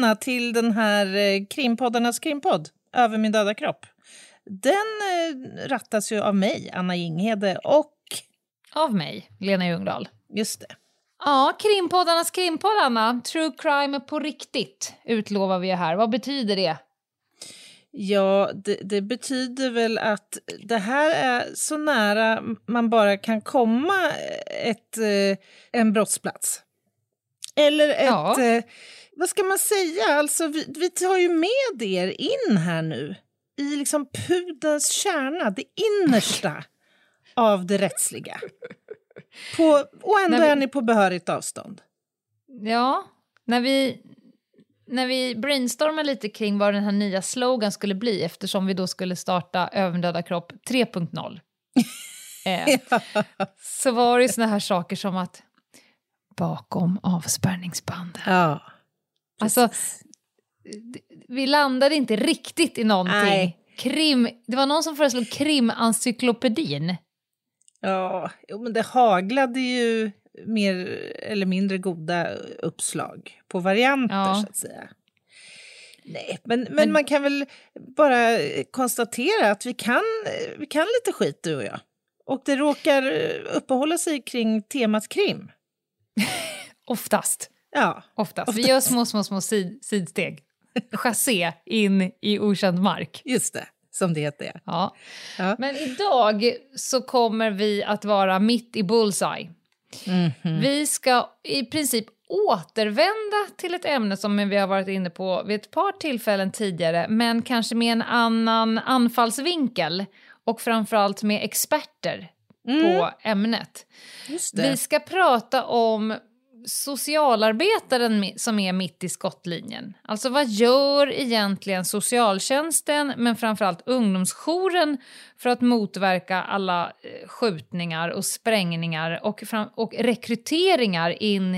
Välkomna till den här eh, krimpoddarnas krimpodd, Över min döda kropp. Den eh, rattas ju av mig, Anna Jinghede, och Av mig, Lena Ljungdahl. just det. Ja, krimpoddarnas krimpodd, Anna. True crime på riktigt utlovar vi här. Vad betyder det? Ja, det, det betyder väl att det här är så nära man bara kan komma ett, eh, en brottsplats. Eller ett... Ja. Vad ska man säga? Alltså, vi, vi tar ju med er in här nu i liksom pudens kärna, det innersta av det rättsliga. På, och ändå vi- är ni på behörigt avstånd. Ja, när vi, när vi brainstormade lite kring vad den här nya slogan skulle bli eftersom vi då skulle starta Över min döda kropp 3.0 eh, så var det ju såna här saker som att bakom avspärrningsbanden. Ja. Alltså, vi landade inte riktigt i någonting. Nej. Krim, det var någon som föreslog krimencyklopedin. Ja, men det haglade ju mer eller mindre goda uppslag på varianter, Ja. så att säga. Nej, men, men, Men- man kan väl bara konstatera att vi kan, vi kan lite skit, du och jag. Och det råkar uppehålla sig kring temat krim. Oftast. Ja, Oftast. Vi gör små, små, små sid, sidsteg. Chassé in i okänd mark. just det, som det heter. Ja. Ja. Men idag så kommer vi att vara mitt i bullseye. Mhm. Vi ska i princip återvända till ett ämne som vi har varit inne på vid ett par tillfällen tidigare men kanske med en annan anfallsvinkel och framförallt med experter på ämnet. Just det. Vi ska prata om socialarbetaren som är mitt i skottlinjen. Alltså vad gör egentligen socialtjänsten men framförallt ungdomsjouren för att motverka alla eh, skjutningar och sprängningar och, fram- och rekryteringar in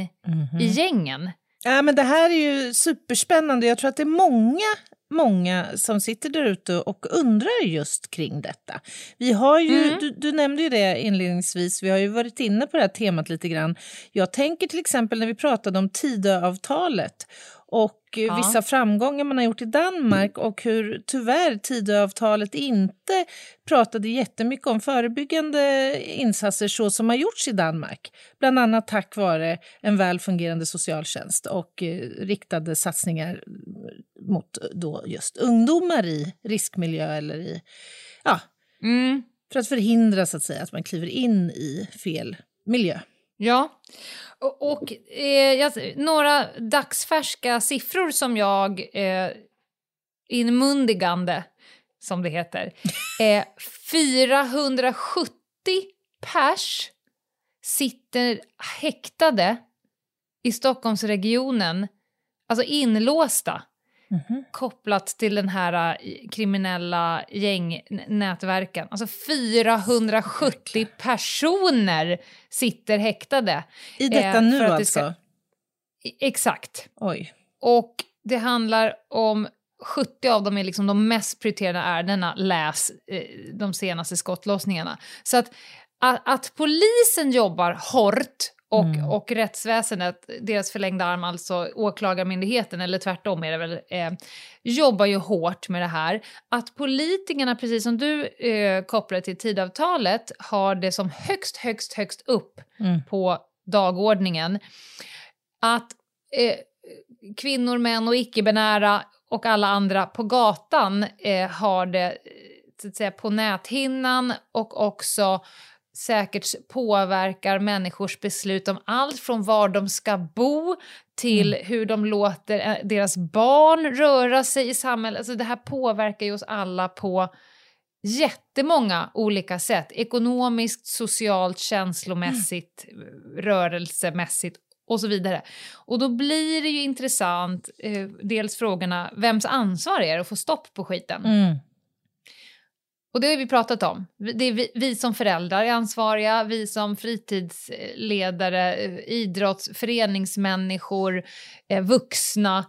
i gängen? Ja, men det här är ju superspännande. Jag tror att det är många, många som sitter där ute och undrar just kring detta. Vi har ju, Mm. du, du nämnde ju det inledningsvis, vi har ju varit inne på det här temat lite grann. Jag tänker till exempel när vi pratade om Tidöavtalet och eh, Ja. vissa framgångar man har gjort i Danmark och hur tyvärr Tidöavtalet inte pratade jättemycket om förebyggande insatser så som har gjorts i Danmark. Bland annat tack vare en väl fungerande socialtjänst och eh, riktade satsningar mot då just ungdomar i riskmiljö eller i, ja, Mm. för att förhindra så att säga att man kliver in i fel miljö. Ja, och, och eh, jag, några dagsfärska siffror som jag eh, inmundigande, som det heter, eh, 470 pers sitter häktade i Stockholmsregionen, alltså inlåsta kopplat till den här eh, kriminella gängnätverken. Alltså 470 personer sitter häktade. I detta Eh, nu alltså? ska- Exakt. Oj. Och det handlar om 70 av dem är liksom de mest prioriterade ärendena, läs eh, de senaste skottlossningarna. Så att, att, att polisen jobbar hårt och, Mm. och rättsväsendet, deras förlängda arm, alltså åklagarmyndigheten, eller tvärtom är det väl, eh, jobbar ju hårt med det här. Att politikerna, precis som du eh, kopplar till tidavtalet, har det som högst, högst, högst upp Mm. på dagordningen. Att eh, kvinnor, män och icke-binära och alla andra på gatan eh, har det eh, så att säga, på näthinnan och också säkert påverkar människors beslut om allt från var de ska bo till Mm. hur de låter eh, deras barn röra sig i samhället. Alltså det här påverkar ju oss alla på jättemånga olika sätt. Ekonomiskt, socialt, känslomässigt, rörelsemässigt och så vidare. Och då blir det ju intressant, eh, dels frågorna, vems ansvar är det att få stopp på skiten? Mm. Och det har vi pratat om. Det är vi, vi som föräldrar är ansvariga, vi som fritidsledare, eh, idrotts, föreningsmänniskor, eh, vuxna, eh,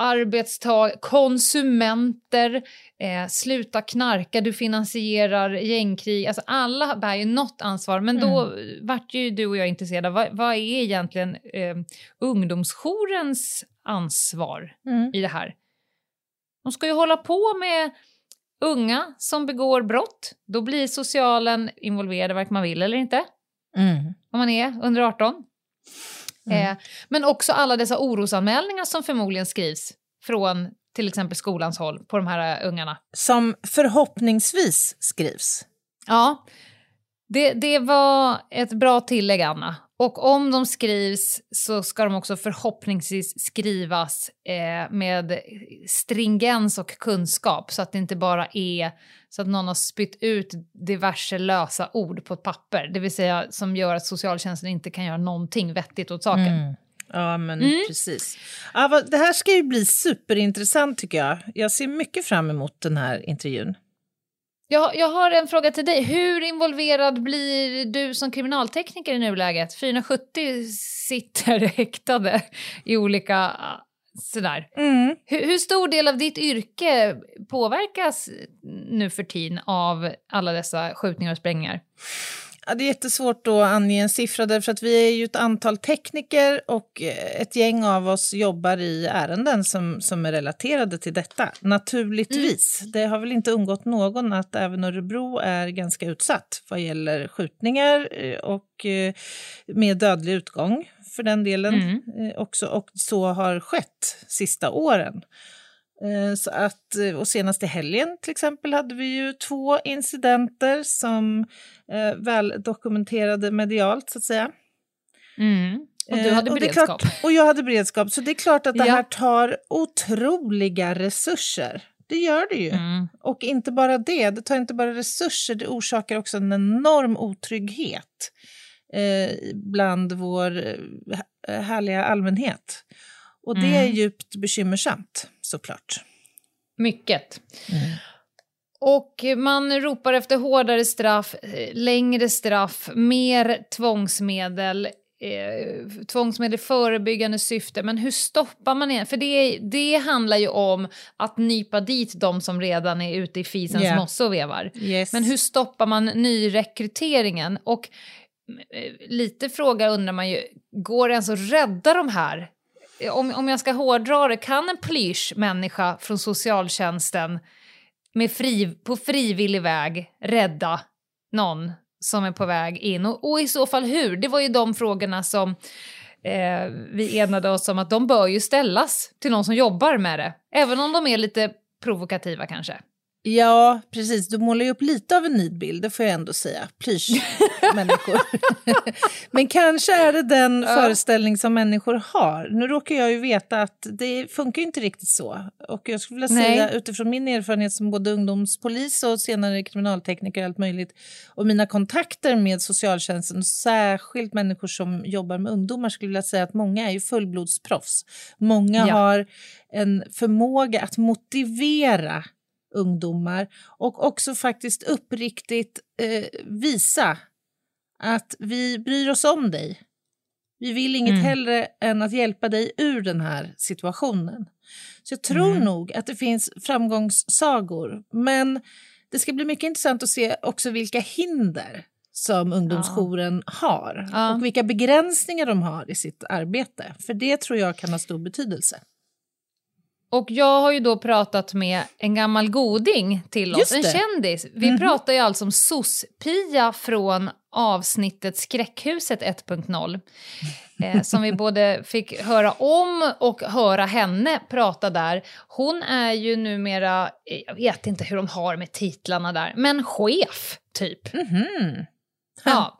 arbetstagare, konsumenter, eh, sluta knarka, du finansierar gängkrig. Alltså alla bär ju något ansvar, men då vart ju du och jag intresserade vad, vad är egentligen eh, ungdomsjourens ansvar Mm. i det här? De ska ju hålla på med unga som begår brott. Då blir socialen involverad, vare man vill eller inte, Mm. om man är under 18. Eh, men också alla dessa orosanmälningar som förmodligen skrivs från till exempel skolans håll på de här eh, ungarna. Som förhoppningsvis skrivs. Ja, det, det var ett bra tillägg, Anna. Och om de skrivs så ska de också förhoppningsvis skrivas eh, med stringens och kunskap så att det inte bara är så att någon har spytt ut diverse lösa ord på ett papper, det vill säga som gör att socialtjänsten inte kan göra någonting vettigt åt saken. Mm. Ja, men Mm. precis. Ja, det här ska ju bli superintressant tycker jag. Jag ser mycket fram emot den här intervjun. Jag, jag har en fråga till dig. Hur involverad blir du som kriminaltekniker i nuläget? 470 sitter häktade i olika... Sådär. Mm. Hur, hur stor del av ditt yrke påverkas nu för tiden av alla dessa skjutningar och sprängningar? Ja, det är jättesvårt att ange en siffra därför att vi är ju ett antal tekniker och eh, ett gäng av oss jobbar i ärenden som, som är relaterade till detta. Naturligtvis. Det har väl inte undgått någon att även Örebro är ganska utsatt vad gäller skjutningar eh, och eh, med dödlig utgång för den delen Mm. också. Och så har skett sista åren. Eh, Så att, eh, och senast i helgen till exempel hade vi ju två incidenter som eh, väl dokumenterade medialt så att säga. Mm. Och du Eh, hade och det är beredskap. Klart, och jag hade beredskap, så det är klart att det Ja. här tar otroliga resurser. Det gör det ju. Mm. Och inte bara det, det tar inte bara resurser, det orsakar också en enorm otrygghet eh, bland vår eh, härliga allmänhet. Och det är Mm. djupt bekymmersamt, såklart. Mycket. Och man ropar efter hårdare straff, längre straff, mer tvångsmedel, eh, tvångsmedel i förebyggande syfte. Men hur stoppar man det? För det, det handlar ju om att nypa dit de som redan är ute i fisens Ja. mosse och vevar. Yes. Men hur stoppar man nyrekryteringen? Och eh, lite fråga undrar man ju, går det ens att rädda de här? Om, om jag ska hårdra det, kan en plysch människa från socialtjänsten med fri, på frivillig väg rädda någon som är på väg in? Och, och i så fall hur? Det var ju de frågorna som eh, vi enade oss om att de bör ju ställas till någon som jobbar med det. Även om de är lite provokativa kanske. Ja, precis. Du målar ju upp lite av en nidbild, det får jag ändå säga. Plysch-människor. Men kanske är det den föreställning som människor har. Nu råkar jag ju veta att det funkar inte riktigt så. Och jag skulle vilja Nej. säga utifrån min erfarenhet som både ungdomspolis och senare kriminaltekniker och allt möjligt och mina kontakter med socialtjänsten, särskilt människor som jobbar med ungdomar, skulle jag vilja säga att många är ju fullblodsproffs. Många Ja. har en förmåga att motivera ungdomar och också faktiskt uppriktigt eh, visa att vi bryr oss om dig. Vi vill inget Mm. hellre än att hjälpa dig ur den här situationen. Så jag tror Mm. nog att det finns framgångssagor, men det ska bli mycket intressant att se också vilka hinder som ungdomsjouren har Ja. och vilka begränsningar de har i sitt arbete. För det tror jag kan ha stor betydelse. Och jag har ju då pratat med en gammal goding till oss, en kändis. Vi pratar ju alltså om SOS-Pia från avsnittet Skräckhuset 1.0. Eh, som vi både fick höra om och höra henne prata där. Hon är ju numera, eh, jag vet inte hur de har med titlarna där, men chef typ. Mhm. Ja.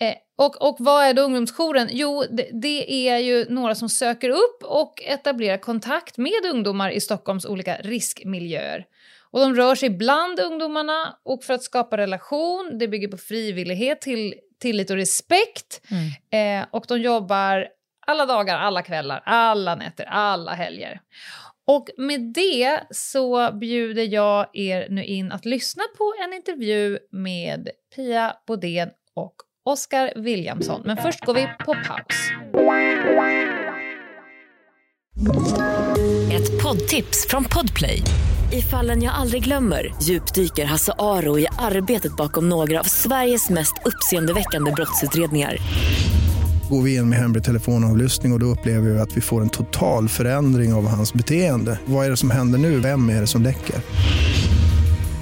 Eh, och, och vad är då ungdomsjouren? Jo, det, det, är ju några som söker upp och etablerar kontakt med ungdomar i Stockholms olika riskmiljöer. Och de rör sig bland ungdomarna och för att skapa relation, det bygger på frivillighet, till, tillit och respekt. Mm. Eh, och de jobbar alla dagar, alla kvällar, alla nätter, alla helger. Och med det så bjuder jag er nu in att lyssna på en intervju med Pia Bodén och Oskar Williamson. Men först går vi på paus. Ett poddtips från Podplay. I fallen jag aldrig glömmer djupdyker Hasse Aro i arbetet bakom några av Sveriges mest uppseendeväckande brottsutredningar går vi in med hemlig telefonavlyssning och, och då upplever vi att vi får en total förändring av hans beteende. Vad är det som händer nu? Vem är det som läcker?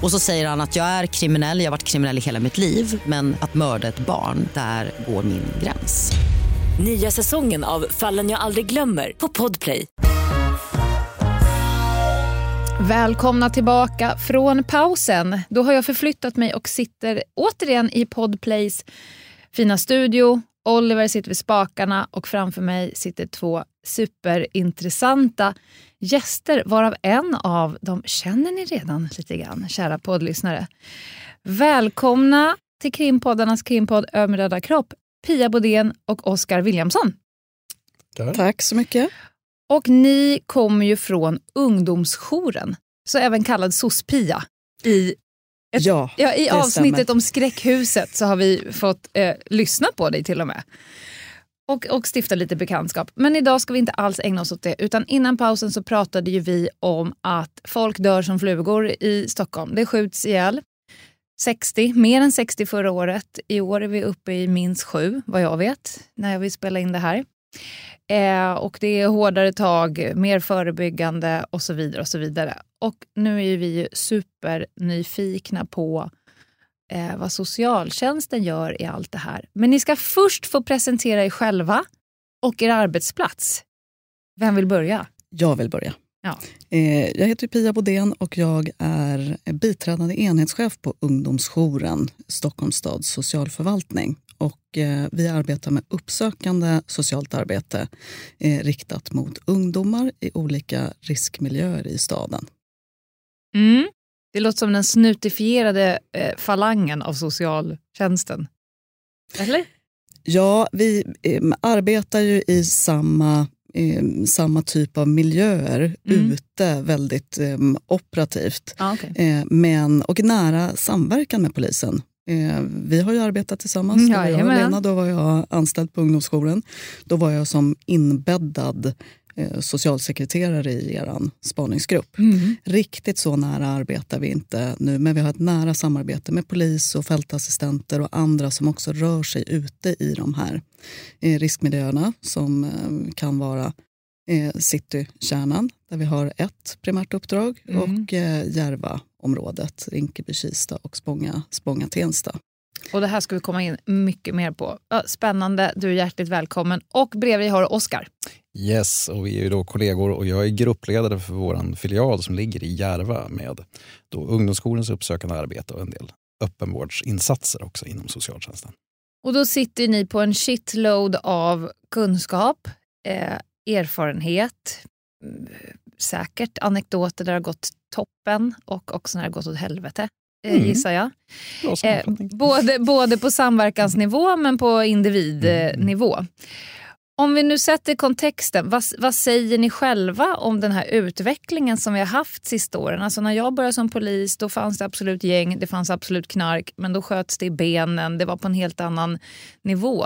Och så säger han att jag är kriminell, jag har varit kriminell i hela mitt liv men att mörda ett barn, där går min gräns. Nya säsongen av Fallen jag aldrig glömmer på Podplay. Välkomna tillbaka från pausen. Då har jag förflyttat mig och sitter återigen i Podplays fina studio Oliver sitter vid spakarna och framför mig sitter två superintressanta gäster varav en av dem känner ni redan lite grann, kära poddlyssnare. Välkomna till krimpoddarnas krimpodd Öm rädda kropp, Pia Bodén och Oskar Williamson. Tack. Tack så mycket. Och ni kommer ju från ungdomsjouren, så även kallad SOS-Pia i ett, ja, ja, I avsnittet stämmer. om skräckhuset så har vi fått eh, lyssna på dig till och med. Och, och stifta lite bekantskap. Men idag ska vi inte alls ägna oss åt det. Utan innan pausen så pratade ju vi om att folk dör som flugor i Stockholm. Det skjuts ihjäl. 60, mer än 60 förra året. I år är vi uppe i minst sju, vad jag vet, när vi spelar in det här. Eh, och det är hårdare tag, mer förebyggande och så vidare. Och så vidare. Och nu är vi ju supernyfikna på eh, vad socialtjänsten gör i allt det här. Men ni ska först få presentera er själva och er arbetsplats. Vem vill börja? Jag vill börja. Ja. Eh, jag heter Pia Bodén och jag är biträdande enhetschef på ungdomsjouren Stockholms stads socialförvaltning. Och, eh, vi arbetar med uppsökande socialt arbete eh, riktat mot ungdomar i olika riskmiljöer i staden. Mm. Det låter som den snutifierade eh, falangen av socialtjänsten. Eller? Ja, vi arbetar ju i samma, eh, samma typ av miljöer mm. ute, väldigt eh, operativt. Ah, okay. Eh, men, och nära samverkan med polisen. Eh, vi har ju arbetat tillsammans. Mm, jag Lena, då var jag anställd på ungdomsjouren. Då var jag som inbäddad Eh, socialsekreterare i er spaningsgrupp. Mm. Riktigt så nära arbetar vi inte nu, men vi har ett nära samarbete med polis och fältassistenter och andra som också rör sig ute i de här eh, riskmiljöerna som eh, kan vara citykärnan, där vi har ett primärt uppdrag, mm. och Järvaområdet, Rinkeby-Kista och Spånga-Tensta. Och det här ska vi komma in mycket mer på. Spännande, du är hjärtligt välkommen. Och bredvid har du Oskar. Yes, och vi är ju då kollegor och jag är gruppledare för vår filial som ligger i Järva med då ungdomsskolans uppsökande arbete och en del öppenvårdsinsatser också inom socialtjänsten. Och då sitter ni på en shitload av kunskap, eh, erfarenhet, säkert anekdoter där det har gått toppen och också när det har gått åt helvete. Eh, mm. gissar jag. Eh, både, både på samverkansnivå men på individnivå. Mm. Om vi nu sätter kontexten, vad, vad, säger ni själva om den här utvecklingen som vi har haft sista åren? Alltså när jag började som polis då fanns det absolut gäng, det fanns absolut knark, men då sköts det i benen, det var på en helt annan nivå.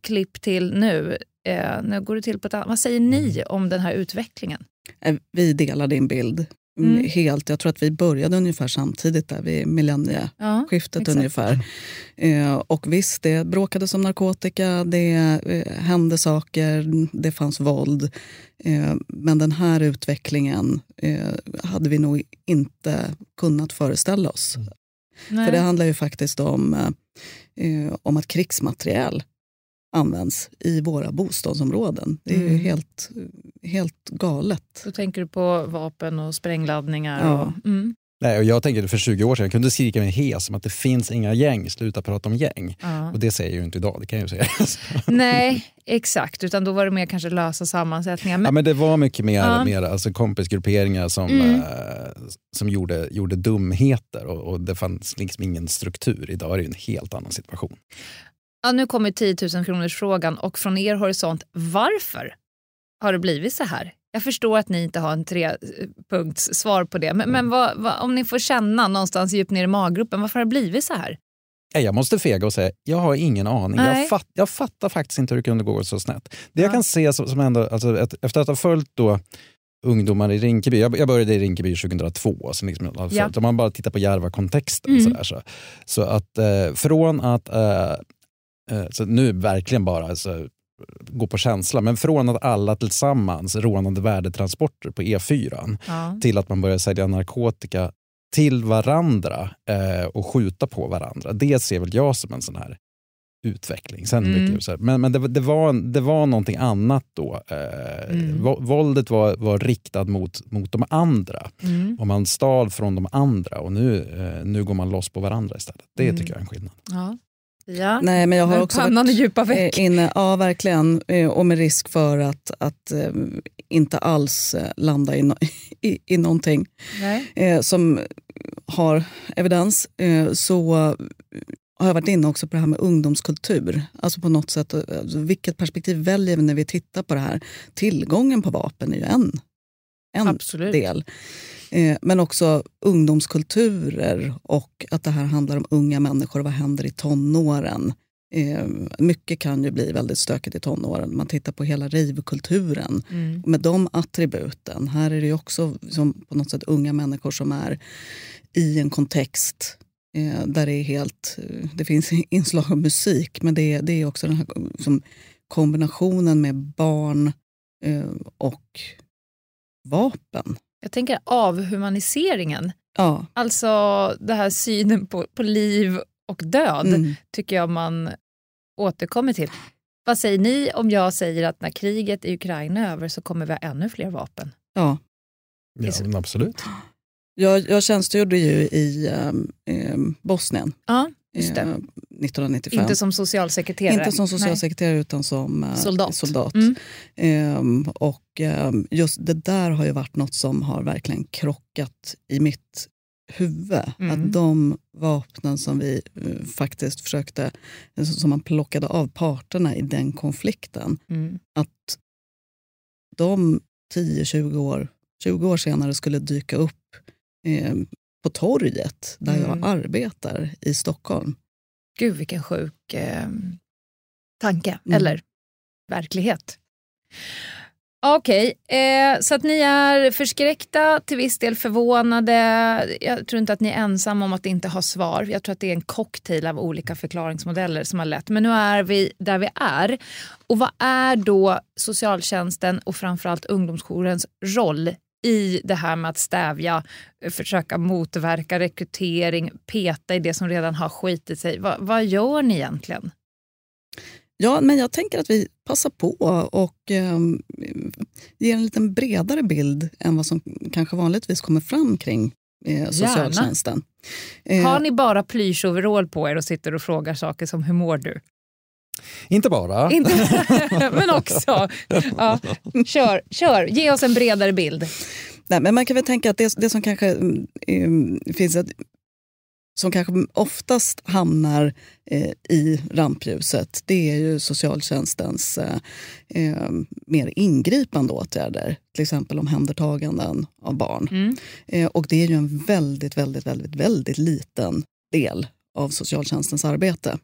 Klipp till nu, eh, nu går det till på ett annat Vad säger ni mm. om den här utvecklingen? Eh, vi delar din bild. Mm. Helt. Jag tror att vi började ungefär samtidigt, där vid millennieskiftet ja, ungefär. Eh, och visst, det bråkades om narkotika, det eh, hände saker, det fanns våld. Eh, men den här utvecklingen hade vi nog inte kunnat föreställa oss. Mm. För det handlar ju faktiskt om, om att krigsmateriel används i våra bostadsområden. Det är mm. helt, helt galet. Då tänker du på vapen och sprängladdningar? Ja. Och, mm. Nej, och jag tänker för 20 år sedan, jag kunde skrika mig hes om att det finns inga gäng, sluta prata om gäng. Ja. Och det säger jag ju inte idag, det kan jag ju säga. Nej, exakt. Utan då var det mer kanske lösa sammansättningar. Men... Ja, men det var mycket mer, ja. mer alltså kompisgrupperingar som, mm. eh, som gjorde, gjorde dumheter och, och det fanns liksom ingen struktur. Idag är det en helt annan situation. Ja, nu kommer 10 000 kronors frågan och från er horisont, varför har det blivit så här? Jag förstår att ni inte har en trepunkts svar på det, men, men vad, vad, om ni får känna någonstans djupt ner i maggruppen, varför har det blivit så här? Jag måste fega och säga, jag har ingen aning. Jag, fatt, jag, fattar faktiskt inte hur det kunde gå så snett. Det ja. jag kan se som, ändå, alltså, ett, efter att ha följt då ungdomar i Rinkeby. Jag, började i Rinkeby 2002. Så liksom, ja. Om man bara tittar på Järva-kontexten. Mm. Så, så, så att eh, från att eh så nu verkligen bara alltså, gå på känsla, men från att alla tillsammans rånade värdetransporter på E4 ja. till att man började sälja narkotika till varandra eh, och skjuta på varandra. Det ser väl jag som en sån här utveckling. Sen mm. mycket, men men det, det, var, det var någonting annat då. Eh, mm. Våldet var, var riktat mot, mot de andra mm. och man stal från de andra och nu, eh, nu går man loss på varandra istället. Det mm. tycker jag är en skillnad. Ja. Ja. Nej, men jag har också varit djupa veck. Eh, inne, ja, verkligen. Eh, och med risk för att, att äh, inte alls landa i, no i, i någonting äh, som har evidens, så har jag varit inne också på det här med ungdomskultur. Alltså på något sätt, alltså vilket perspektiv väljer vi när vi tittar på det här? Tillgången på vapen är ju en, en del. Eh, men också ungdomskulturer och att det här handlar om unga människor och vad händer i tonåren. Eh, mycket kan ju bli väldigt stökigt i tonåren. Man tittar på hela rivkulturen mm. med de attributen. Här är det också som på något sätt unga människor som är i en kontext eh, där det är helt... Det finns inslag av musik, men det, det är också den här som kombinationen med barn och vapen. Jag tänker avhumaniseringen. Ja. Alltså det här synen på, på liv och död mm. tycker jag man återkommer till. Vad säger ni om jag säger att när kriget i Ukraina är över så kommer vi ha ännu fler vapen? Ja, ja absolut. Jag, jag tjänstgjorde ju i eh, Bosnien. Ja. Just det. 1995. Inte som socialsekreterare? Inte som socialsekreterare Nej. utan som eh, soldat. soldat. Mm. Um, och um, just det där har ju varit något som har verkligen krockat i mitt huvud. Mm. Att de vapnen som vi uh, faktiskt försökte, som man plockade av parterna i den konflikten, mm. att de 10-20 år, 20 år senare skulle dyka upp eh, på torget där mm. jag arbetar i Stockholm. Gud, vilken sjuk eh, tanke, mm. eller verklighet. Okej, okay, eh, så att ni är förskräckta, till viss del förvånade. Jag tror inte att ni är ensamma om att inte ha svar. Jag tror att det är en cocktail av olika förklaringsmodeller som har lett. Men nu är vi där vi är. Och vad är då socialtjänsten och framförallt ungdomsjourens roll i det här med att stävja, eh, försöka motverka rekrytering, peta i det som redan har skitit sig. Va, vad gör ni egentligen? Ja, men jag tänker att vi passar på och eh, ger en lite bredare bild än vad som kanske vanligtvis kommer fram kring eh, socialtjänsten. Eh, har ni bara plyschoverall på er och sitter och frågar saker som hur mår du? Inte bara. Inte, men också. Ja, kör, kör, ge oss en bredare bild. Nej, men man kan väl tänka att det, det som kanske um, finns ett, som kanske oftast hamnar eh, i rampljuset det är ju socialtjänstens eh, eh, mer ingripande åtgärder. Till exempel omhändertaganden av barn. Mm. Eh, och det är ju en väldigt, väldigt, väldigt, väldigt liten del av socialtjänstens arbete.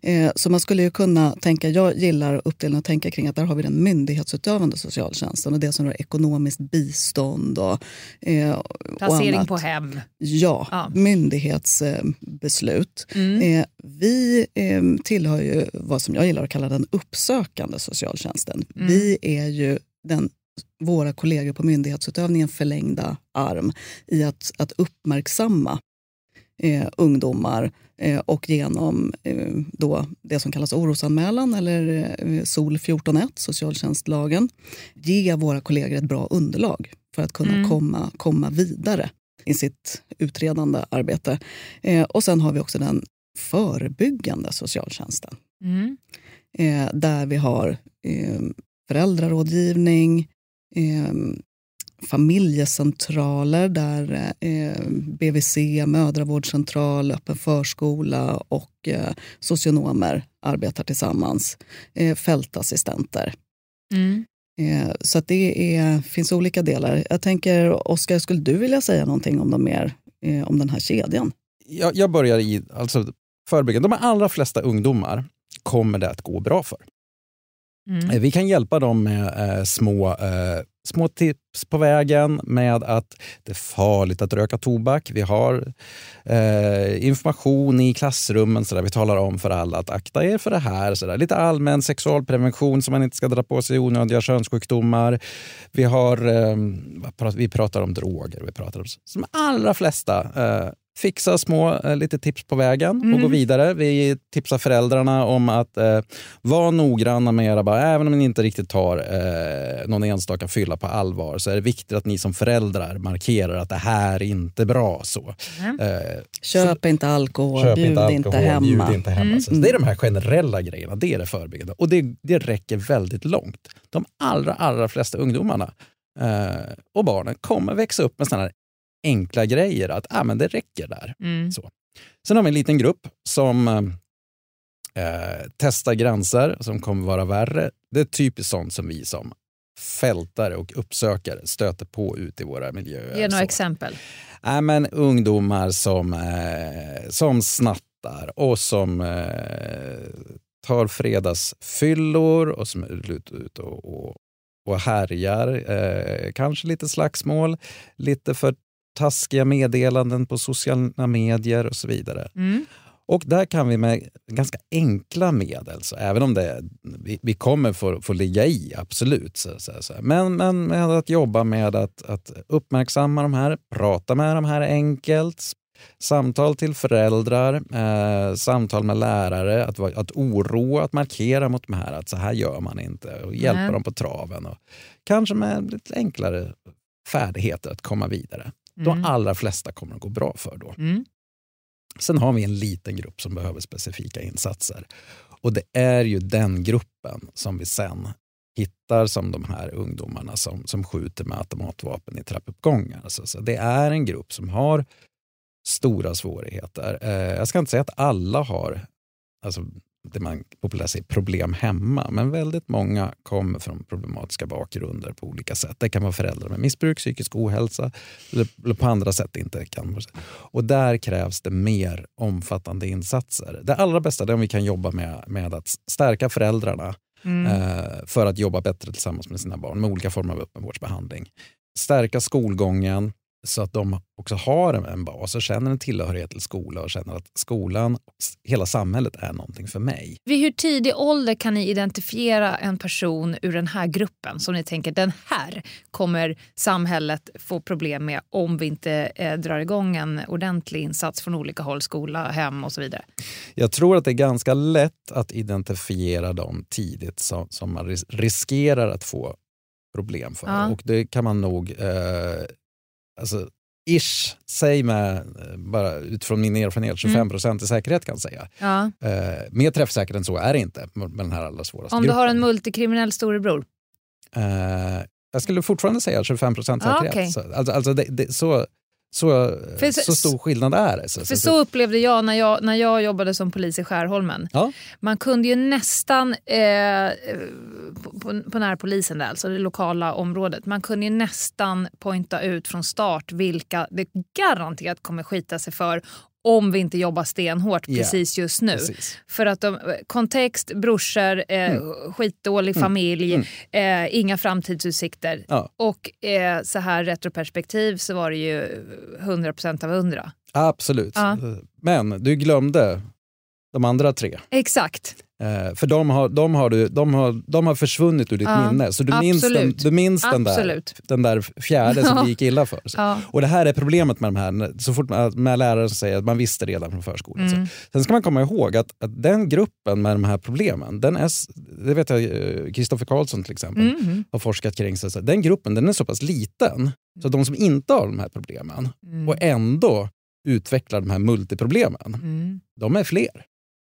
Eh, så man skulle ju kunna tänka, jag gillar uppdelningen att tänka kring att där har vi den myndighetsutövande socialtjänsten och det som rör ekonomiskt bistånd och, eh, Placering och på hem. Ja, ja. myndighetsbeslut. Mm. Eh, vi tillhör ju vad som jag gillar att kalla den uppsökande socialtjänsten. Mm. Vi är ju den våra kollegor på myndighetsutövningen förlängda arm i att, att uppmärksamma eh, ungdomar och genom eh, då det som kallas orosanmälan eller eh, SOL 14.1, socialtjänstlagen, ge våra kollegor ett bra underlag för att kunna mm. komma, komma vidare. i sitt utredande arbete. Eh, och sen har vi också den förebyggande socialtjänsten. Mm. Eh, där vi har eh, föräldrarådgivning, eh, familjecentraler där eh, BVC, mödravårdscentral, öppen förskola och eh, socionomer arbetar tillsammans. Eh, fältassistenter. Mm. Eh, så att det är, finns olika delar. Jag tänker, Oskar, skulle du vilja säga någonting om, de mer, eh, om den här kedjan? Jag, jag börjar i alltså, förebyggande. De allra flesta ungdomar kommer det att gå bra för. Mm. Eh, vi kan hjälpa dem med eh, små, eh, små tips på vägen med att det är farligt att röka tobak. Vi har eh, information i klassrummen. Så där vi talar om för alla att akta er för det här. Så där. Lite allmän sexualprevention så man inte ska dra på sig onödiga könssjukdomar. Vi, har, eh, vi pratar om droger. Vi pratar om, de allra flesta eh, fixa små eh, lite tips på vägen och mm. gå vidare. Vi tipsar föräldrarna om att eh, vara noggranna med era barn. Även om ni inte riktigt tar eh, någon enstaka fylla på allvar så är det viktigt att ni som föräldrar markerar att det här är inte bra. så. Mm. Eh, köp så, inte alkohol, köp bjud inte, alkohol, inte hemma. Bjud inte hemma. Mm. Så det är de här generella grejerna, det är det förebyggande. Och det, det räcker väldigt långt. De allra, allra flesta ungdomarna eh, och barnen kommer växa upp med här enkla grejer, att ah, men det räcker där. Mm. Så. Sen har vi en liten grupp som eh, testar gränser, som kommer vara värre. Det är typiskt sånt som vi som fältare och uppsökare stöter på ut i våra miljöer. Ge några så. exempel. Äh, men ungdomar som, eh, som snattar och som eh, tar fredagsfyllor och som är ute och, och, och härjar. Eh, kanske lite slagsmål, lite för taskiga meddelanden på sociala medier och så vidare. Mm. Och där kan vi med ganska enkla medel, så även om det, vi, vi kommer få, få ligga i, absolut. Så, så, så. Men, men med att jobba med att, att uppmärksamma de här, prata med de här enkelt, samtal till föräldrar, eh, samtal med lärare, att, att oroa, att markera mot de här att så här gör man inte och hjälpa mm. dem på traven. Och kanske med lite enklare färdigheter att komma vidare. Mm. De allra flesta kommer att gå bra för då. Mm. Sen har vi en liten grupp som behöver specifika insatser. Och det är ju den gruppen som vi sen hittar som de här ungdomarna som, som skjuter med automatvapen i trappuppgångar. Alltså, så det är en grupp som har stora svårigheter. Eh, jag ska inte säga att alla har alltså, det man populärt säger problem hemma. Men väldigt många kommer från problematiska bakgrunder på olika sätt. Det kan vara föräldrar med missbruk, psykisk ohälsa eller på andra sätt inte kan. Och där krävs det mer omfattande insatser. Det allra bästa är om vi kan jobba med, med att stärka föräldrarna mm. eh, för att jobba bättre tillsammans med sina barn med olika former av öppenvårdsbehandling. Stärka skolgången, så att de också har en bas och känner en tillhörighet till skola och känner att skolan och hela samhället är någonting för mig. Vid hur tidig ålder kan ni identifiera en person ur den här gruppen som ni tänker den här kommer samhället få problem med om vi inte eh, drar igång en ordentlig insats från olika håll, skola, hem och så vidare? Jag tror att det är ganska lätt att identifiera dem tidigt som, som man riskerar att få problem för. Ja. Och det kan man nog eh, alltså, ish, säg med, eh, bara utifrån min erfarenhet, 25 procent mm. i säkerhet kan jag säga. Ja. Eh, mer träffsäkert än så är det inte med den här allra svåraste Om gruppen. du har en multikriminell storebror? Eh, jag skulle fortfarande säga 25 procent säkerhet. Ah, okay. så, alltså, alltså det, det, så, så, för, så stor skillnad är det. Så, för så, så, upplevde jag när, jag när jag jobbade som polis i Skärholmen. Ja. Man kunde ju nästan, eh, på, på närpolisen där, alltså det lokala området, man kunde ju nästan pointa ut från start vilka det garanterat kommer skita sig för om vi inte jobbar stenhårt yeah. precis just nu. Precis. För att de, kontext, brorsor, eh, mm. skitdålig mm. familj, mm. Eh, inga framtidsutsikter. Ja. Och eh, så här retroperspektiv så var det ju 100% av 100. Absolut. Ja. Men du glömde de andra tre. Exakt. Eh, för de har, de, har du, de, har, de har försvunnit ur ditt ja, minne. Så du minns, den, du minns den, där, den där fjärde som det gick illa för. Ja. Och det här är problemet med de här, så fort man, med lärare som säger att man visste redan från förskolan. Mm. Sen ska man komma ihåg att, att den gruppen med de här problemen, den är, det vet jag Kristoffer Karlsson till exempel mm. har forskat kring, så den gruppen den är så pass liten Så de som inte har de här problemen mm. och ändå utvecklar de här multiproblemen, mm. de är fler.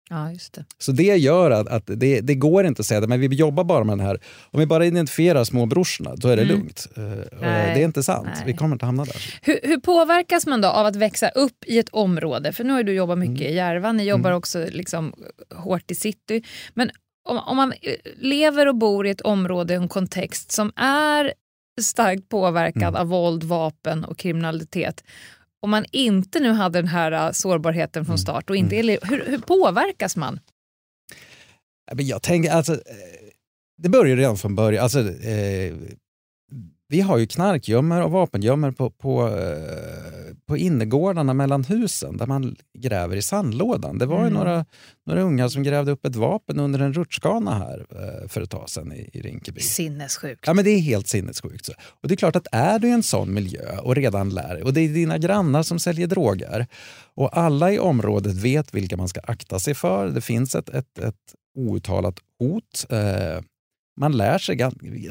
Ja, just det. Så det gör att, att det, det, går inte att säga att vi jobbar bara med den här. Om vi bara identifierar småbrorsorna, då är det mm. lugnt. Uh, det är inte sant. Nej. Vi kommer inte hamna där. Hur, hur, påverkas man då av att växa upp i ett område? För nu har du jobbat mycket mm. i Järva, ni jobbar mm. också liksom hårt i city. Men om, om, man eh, lever och bor i ett område, en kontext som är starkt påverkad mm. av våld, vapen och kriminalitet om man inte nu hade den här uh, sårbarheten från mm. start, och inte, mm. hur, hur påverkas man? Jag tänker, alltså, eh, det börjar redan från början. Alltså, eh, vi har ju knarkgömmor och vapengömmor på, på, eh, på innergårdarna mellan husen där man gräver i sandlådan. Det var mm. ju några, några unga som grävde upp ett vapen under en rutschkana här eh, för ett tag sedan i, i Rinkeby. Sinnessjukt. Ja, men det är helt sinnessjukt. Och det är klart att är du i en sån miljö och redan lär och det är dina grannar som säljer droger och alla i området vet vilka man ska akta sig för. Det finns ett, ett, ett outtalat hot. Eh, man lär sig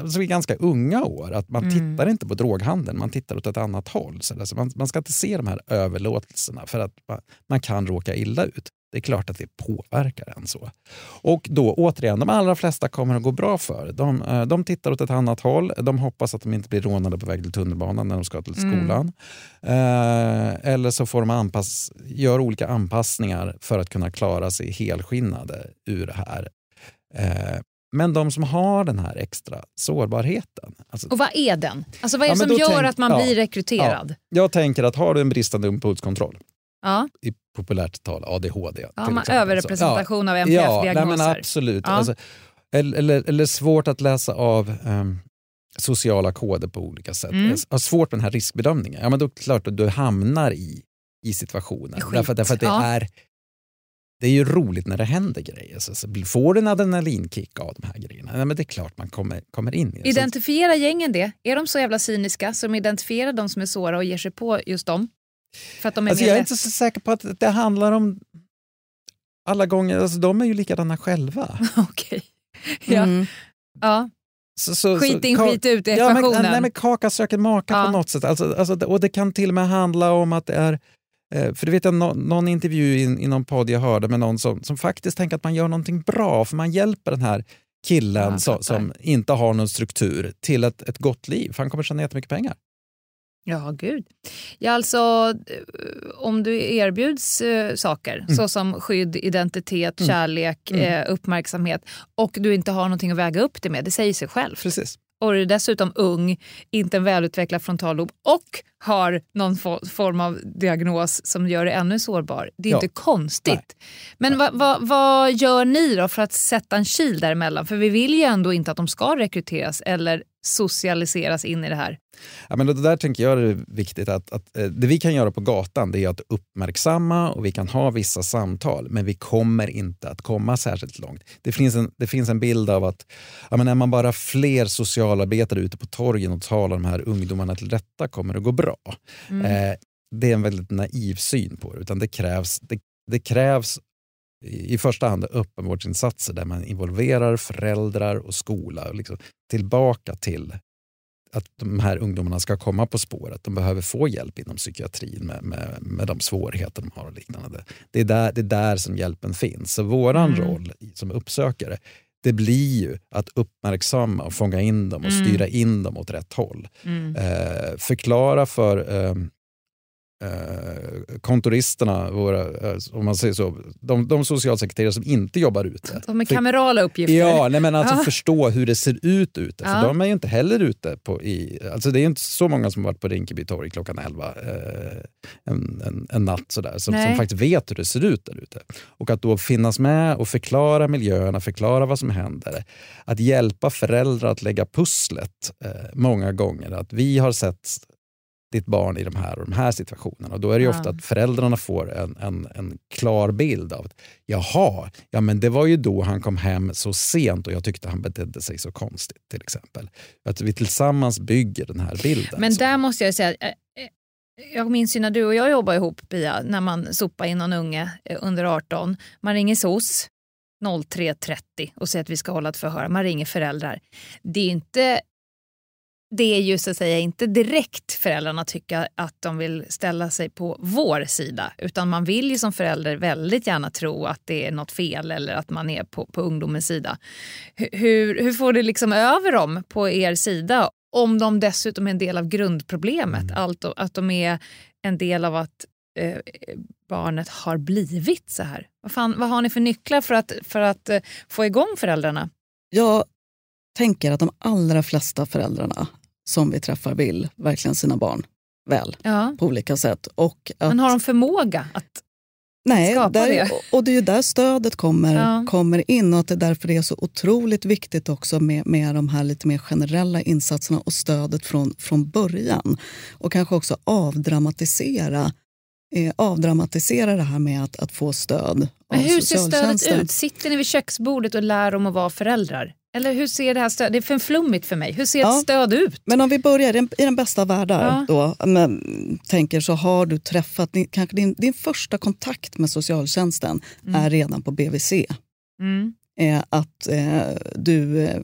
alltså i ganska unga år att man mm. tittar inte på droghandeln, man tittar åt ett annat håll. Så alltså man, man, ska inte se de här överlåtelserna för att man, man, kan råka illa ut. Det är klart att det påverkar en så. Och då återigen, de allra flesta kommer att gå bra för. De, eh, de tittar åt ett annat håll. De hoppas att de inte blir rånade på väg till tunnelbanan när de ska till mm. skolan. Mm. Eh, eller så får de anpass, gör olika anpassningar för att kunna klara sig helskinnade ur det här. Eh, men de som har den här extra sårbarheten. Alltså, och vad är den? Alltså vad är det ja, som gör tänk, att man ja, blir rekryterad? Ja, jag tänker att har du en bristande impulskontroll, i populärt tal ADHD. Ja, man överrepresentation av NPF-diagnoser. Ja, absolut. Alltså, eller, eller, eller, svårt att läsa av um, sociala koder på olika sätt. Mm. Har svårt med den här riskbedömningen. Ja, men då är det klart att du hamnar i, i situationen. Därför, därför att det är det är ju roligt när det händer grejer. Så, så får du en adrenalinkick av de här grejerna, nej, men det är klart man kommer, kommer in i det. Identifiera gängen det? Är de så jävla cyniska så de identifierar de som är såra och ger sig på just dem? För att de är alltså, jag är inte så säker på att det handlar om alla gånger. Alltså, de är ju likadana själva. Okej. Okay. Ja. Mm. ja. Så, så, skit in, skit ut ekvationen. Ja, men, nej, men kaka söker maka ja. på något sätt. Alltså, alltså, och det kan till och med handla om att det är för det vet jag no, någon intervju i, någon podd jag hörde med någon som, som faktiskt tänker att man gör någonting bra för man hjälper den här killen ja, som, som, inte har någon struktur till ett, ett gott liv för han kommer tjäna jättemycket pengar. Ja, gud. Ja, alltså, eh, om du erbjuds eh, saker mm. såsom skydd, identitet, mm. kärlek, mm. Eh, uppmärksamhet och du inte har någonting att väga upp det med, det säger sig själv. Precis och är dessutom ung, inte en välutvecklad frontallob och har någon form av diagnos som gör det ännu sårbar. Det är ja. inte konstigt. Nej. Men vad, vad, vad gör ni då för att sätta en kil däremellan? För vi vill ju ändå inte att de ska rekryteras eller socialiseras in i det här. Ja, men det där tänker jag är viktigt. att, att eh, Det vi kan göra på gatan det är att uppmärksamma och vi kan ha vissa samtal men vi kommer inte att komma särskilt långt. Det finns en, det finns en bild av att ja, men är man bara fler socialarbetare ute på torgen och talar de här ungdomarna till rätta kommer det gå bra. Mm. Eh, det är en väldigt naiv syn på det. Utan det krävs, det, det krävs i första hand öppenvårdsinsatser där man involverar föräldrar och skola och liksom tillbaka till att de här ungdomarna ska komma på spåret. De behöver få hjälp inom psykiatrin med, med, med de svårigheter de har och liknande. Det är där, det är där som hjälpen finns. Så vår mm. roll som uppsökare det blir ju att uppmärksamma och fånga in dem och mm. styra in dem åt rätt håll. Mm. Eh, förklara för eh, eh, kontoristerna, våra, eh, om man säger så, de, de socialsekreterare som inte jobbar ute. De med kamerala uppgifter? Ja, nej, men alltså ja. förstå hur det ser ut ute. För de är ju inte heller ute på... I, alltså det är inte så många som varit på Rinkeby torg klockan 11 eh, en, en, en, natt sådär, som, som faktiskt vet hur det ser ut där ute. Och att då finnas med och förklara miljöerna, förklara vad som händer. Att hjälpa föräldrar att lägga pusslet eh, många gånger. Att vi har sett ditt barn i de här och de här situationerna. Och då är det ja. ofta att föräldrarna får en, en, en klar bild av att jaha, ja, men det var ju då han kom hem så sent och jag tyckte han betedde sig så konstigt till exempel. Att vi tillsammans bygger den här bilden. Men där måste jag säga, eh, eh, jag minns ju när du och jag jobbade ihop Pia, när man sopar in någon unge eh, under 18. Man ringer SOS 03.30 och säger att vi ska hålla ett förhör. Man ringer föräldrar. Det är inte det är ju så att säga inte direkt föräldrarna tycker att de vill ställa sig på vår sida. Utan man vill ju som förälder väldigt gärna tro att det är något fel eller att man är på, på ungdomens sida. Hur, hur får det liksom över dem på er sida om de dessutom är en del av grundproblemet? Mm. Allt, att de är en del av att eh, barnet har blivit så här. Vad, fan, vad har ni för nycklar för att, för att eh, få igång föräldrarna? Jag tänker att de allra flesta föräldrarna som vi träffar vill verkligen sina barn väl ja. på olika sätt. Och att, Men har de förmåga att nej, skapa där, det? Och det är ju där stödet kommer, ja. kommer in och att det är därför det är så otroligt viktigt också med, med de här lite mer generella insatserna och stödet från, från början. Och kanske också avdramatisera eh, avdramatisera det här med att, att få stöd Men Hur ser stödet ut? Sitter ni vid köksbordet och lär dem att vara föräldrar? Eller hur ser det här stödet Det är för flummigt för mig. Hur ser ja, ett stöd ut? Men om vi börjar i den, bästa av världar. Ja. Då, men, tänker så har du träffat, kanske din, din första kontakt med socialtjänsten mm. är redan på BVC. Mm. Eh, att eh, du eh,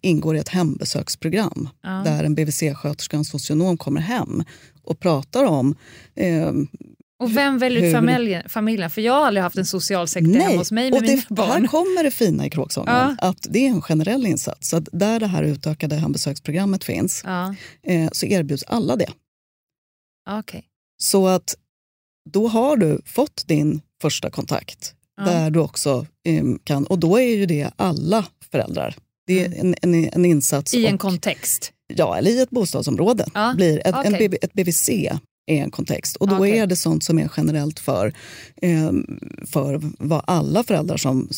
ingår i ett hembesöksprogram ja. där en BVC-sköterska och en socionom kommer hem och pratar om eh, och vem väljer ut familjen, familjen? För jag har aldrig haft en socialsekreterare hemma hos mig med och det, mina barn. Här kommer det fina i Kråksången, ja. att det är en generell insats. Så där det här utökade hembesöksprogrammet finns ja. eh, så erbjuds alla det. Okay. Så att då har du fått din första kontakt ja. där du också eh, kan, och då är ju det alla föräldrar. Det är mm. en, en, en insats. I och, en kontext? Ja, eller i ett bostadsområde. Blir ett, okay. en, ett BVC är en kontext. Och då okay. är det sånt som är generellt för, eh, för vad alla föräldrar som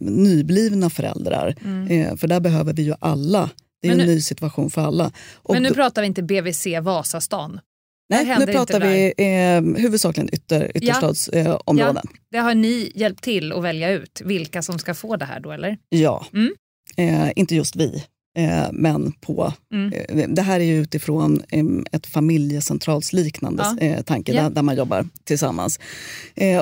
nyblivna föräldrar. Mm. Eh, för där behöver vi ju alla. Det är en ny situation för alla. Och men nu då, pratar vi inte BVC Vasastan? Nej, nu pratar vi eh, huvudsakligen ytter, ytterstadsområden. Ja, ja, det har ni hjälpt till att välja ut vilka som ska få det här då eller? Ja, mm. eh, inte just vi. Eh, men på... Mm. Eh, det här är ju utifrån ett familjecentralsliknande ja. eh, tanke yeah. där, man jobbar tillsammans.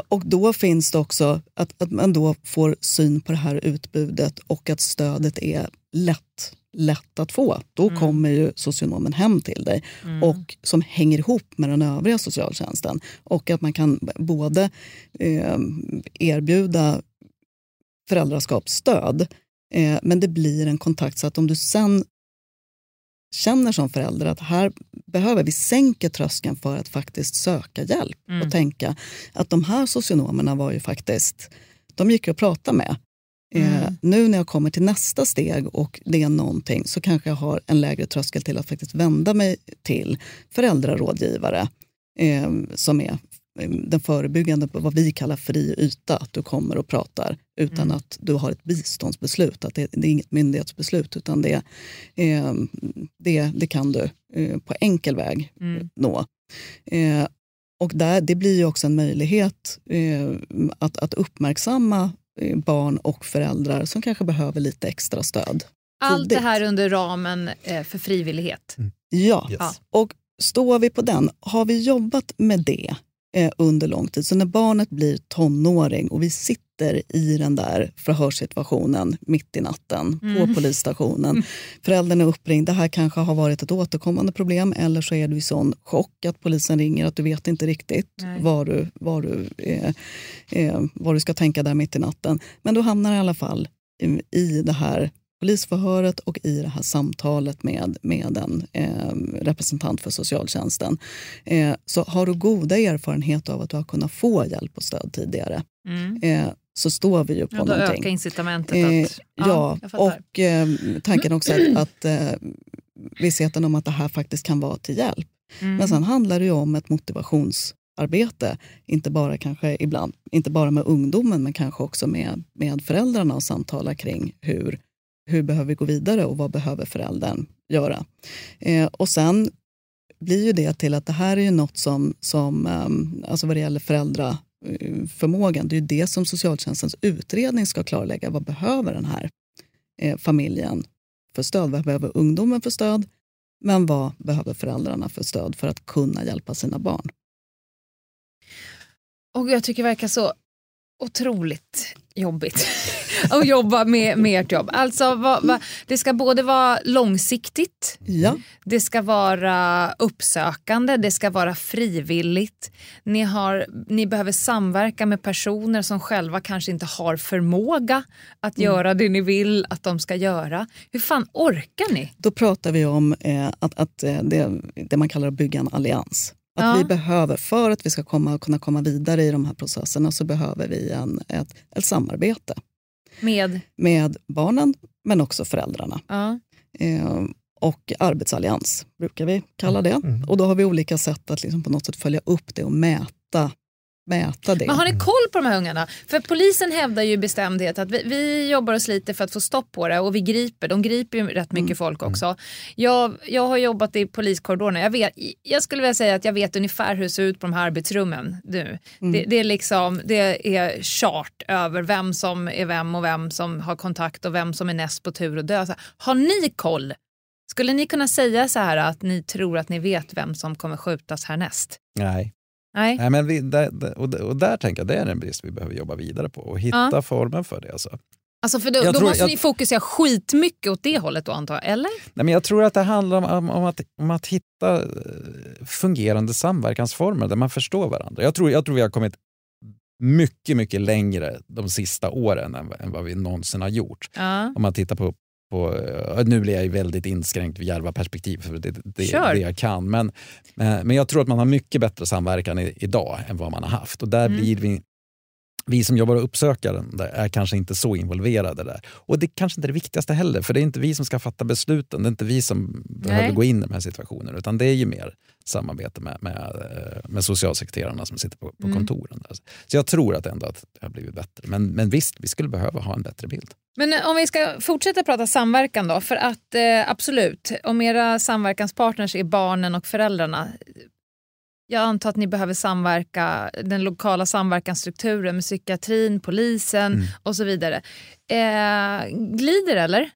Och då finns det också att, att man då får syn på det här utbudet och att stödet är lätt lätt att få. Då mm. kommer ju socionomen hem till dig mm. och som hänger ihop med den övriga socialtjänsten. Och att man kan både eh, erbjuda föräldraskapsstöd Eh, men det blir en kontakt så att om du sen känner som förälder att här behöver vi sänka tröskeln för att faktiskt söka hjälp mm. och tänka att de här socionomerna var ju faktiskt, de gick att prata med. Eh, mm. Eh, nu när jag kommer till nästa steg och det är någonting så kanske jag har en lägre tröskel till att faktiskt vända mig till föräldrarådgivare eh, som är den förebyggande, vad vi kallar fri yta, att du kommer och pratar utan mm. att du har ett biståndsbeslut. Att det, det är inget myndighetsbeslut utan det, eh, det, det kan du eh, på enkel väg mm. nå. Eh, och där, det blir ju också en möjlighet eh, att, att uppmärksamma eh, barn och föräldrar som kanske behöver lite extra stöd. Allt det här under ramen eh, för frivillighet? Mm. Ja, yes. och står vi på den, har vi jobbat med det eh, under lång tid. Så när barnet blir tonåring och vi sitter i den där förhörssituationen mitt i natten mm. på polisstationen. Mm. Föräldern är uppringd. Det här kanske har varit ett återkommande problem eller så är du i sån chock att polisen ringer att du vet inte riktigt var du, var, du, eh, eh, var du ska tänka där mitt i natten. Men du hamnar i alla fall i, i det här polisförhöret och i det här samtalet med, med en eh, representant för socialtjänsten. Eh, så har du goda erfarenheter av att du har kunnat få hjälp och stöd tidigare mm. eh, så står vi ju på ja, då någonting. ökar incitamentet att... Eh, ja, ja och eh, tanken också att, att eh, vissheten om att det här faktiskt kan vara till hjälp. Mm. Men sen handlar det ju om ett motivationsarbete, inte bara kanske ibland, inte bara med ungdomen men kanske också med, med föräldrarna och samtala kring hur hur behöver vi gå vidare och vad behöver föräldern göra? Eh, och sen blir ju det till att det här är ju något som, som ehm, alltså vad det gäller föräldraförmågan, eh, det är ju det som socialtjänstens utredning ska klarlägga. Vad behöver den här eh, familjen för stöd? Vad behöver ungdomen för stöd? Men vad behöver föräldrarna för stöd för att kunna hjälpa sina barn? Och Jag tycker det verkar så otroligt jobbigt att jobba med, med ert jobb. Alltså, va, va, det ska både vara långsiktigt, ja. det ska vara uppsökande, det ska vara frivilligt. Ni, har, ni behöver samverka med personer som själva kanske inte har förmåga att mm. göra det ni vill att de ska göra. Hur fan orkar ni? Då pratar vi om eh, att, att eh, det, det man kallar att bygga en allians. Att ja. vi behöver, för att vi ska komma, kunna komma vidare i de här processerna så behöver vi en, ett, ett samarbete. Med? Med barnen, men också föräldrarna. Ja. Eh, och arbetsallians brukar vi kalla det. Mm. Och då har vi olika sätt att liksom på något sätt följa upp det och mäta mäta det. Men har ni koll på de här ungarna? För polisen hävdar ju bestämdhet att vi, vi jobbar oss lite för att få stopp på det och vi griper. De griper ju rätt mycket mm. folk också. Jag, jag har jobbat i poliskorridorerna. Jag, vet, jag skulle vilja säga att jag vet ungefär hur det ser ut på de här arbetsrummen nu. Mm. Det, det, är liksom, det är chart över vem som är vem och vem som har kontakt och vem som är näst på tur att dö. Har ni koll? Skulle ni kunna säga så här att ni tror att ni vet vem som kommer skjutas härnäst? Nej. Nej. Nej men vi, där, och, och där tänker jag det är en brist vi behöver jobba vidare på och hitta ja. formen för det. Alltså. Alltså för då, då tror, måste jag, ni fokusera skitmycket åt det hållet då antar jag, eller? Nej, men jag tror att det handlar om, om, om, att, om att hitta eh, fungerande samverkansformer där man förstår varandra. Jag tror, jag tror vi har kommit mycket, mycket längre de sista åren än, än vad vi någonsin har gjort. Ja. Om man tittar på på, nu blir jag väldigt inskränkt vid Järva-perspektiv, för det, det, det jag kan. Men, men jag tror att man har mycket bättre samverkan i, idag än vad man har haft. Och där mm. blir vi, vi som jobbar uppsökande är kanske inte så involverade där. Och det kanske inte är det viktigaste heller, för det är inte vi som ska fatta besluten. Det är inte vi som Nej. behöver gå in i de här situationerna, utan det är ju mer samarbete med, med, med socialsekreterarna som sitter på, på mm. kontoren. Där. Så jag tror att ändå att det har blivit bättre. Men, men visst, vi skulle behöva ha en bättre bild. Men eh, om vi ska fortsätta prata samverkan då, för att eh, absolut, om era samverkanspartners är barnen och föräldrarna, jag antar att ni behöver samverka, den lokala samverkansstrukturen med psykiatrin, polisen mm. och så vidare. Eh, glider eller?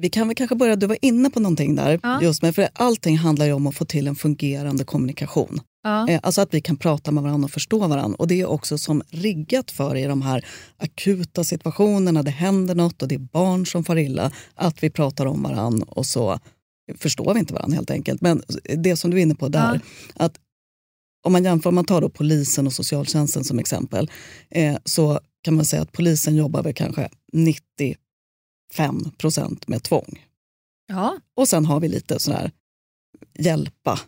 Vi kan väl kanske börja, du var inne på någonting där, ja. just med, för allting handlar ju om att få till en fungerande kommunikation. Ja. Eh, alltså att vi kan prata med varandra och förstå varandra. Och det är också som riggat för i de här akuta situationerna, det händer något och det är barn som far illa, att vi pratar om varandra och så förstår vi inte varandra helt enkelt. Men det som du är inne på där, ja. att om man jämför, man tar då polisen och socialtjänsten som exempel, eh, så kan man säga att polisen jobbar väl kanske 95 procent med tvång. Ja. Och sen har vi lite sådär hjälpa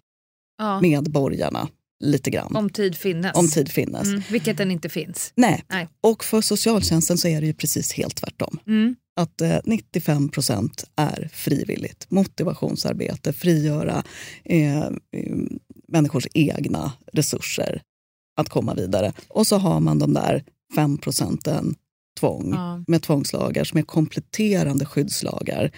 ja. medborgarna lite grann. Om tid finnes. Om tid finnes. Mm, vilket den inte finns. Nej. Nej. Och för socialtjänsten så är det ju precis helt tvärtom. Mm. Att eh, 95 procent är frivilligt. Motivationsarbete, frigöra eh, människors egna resurser att komma vidare. Och så har man de där 5 procenten tvång ja. med tvångslagar som är kompletterande skyddslagar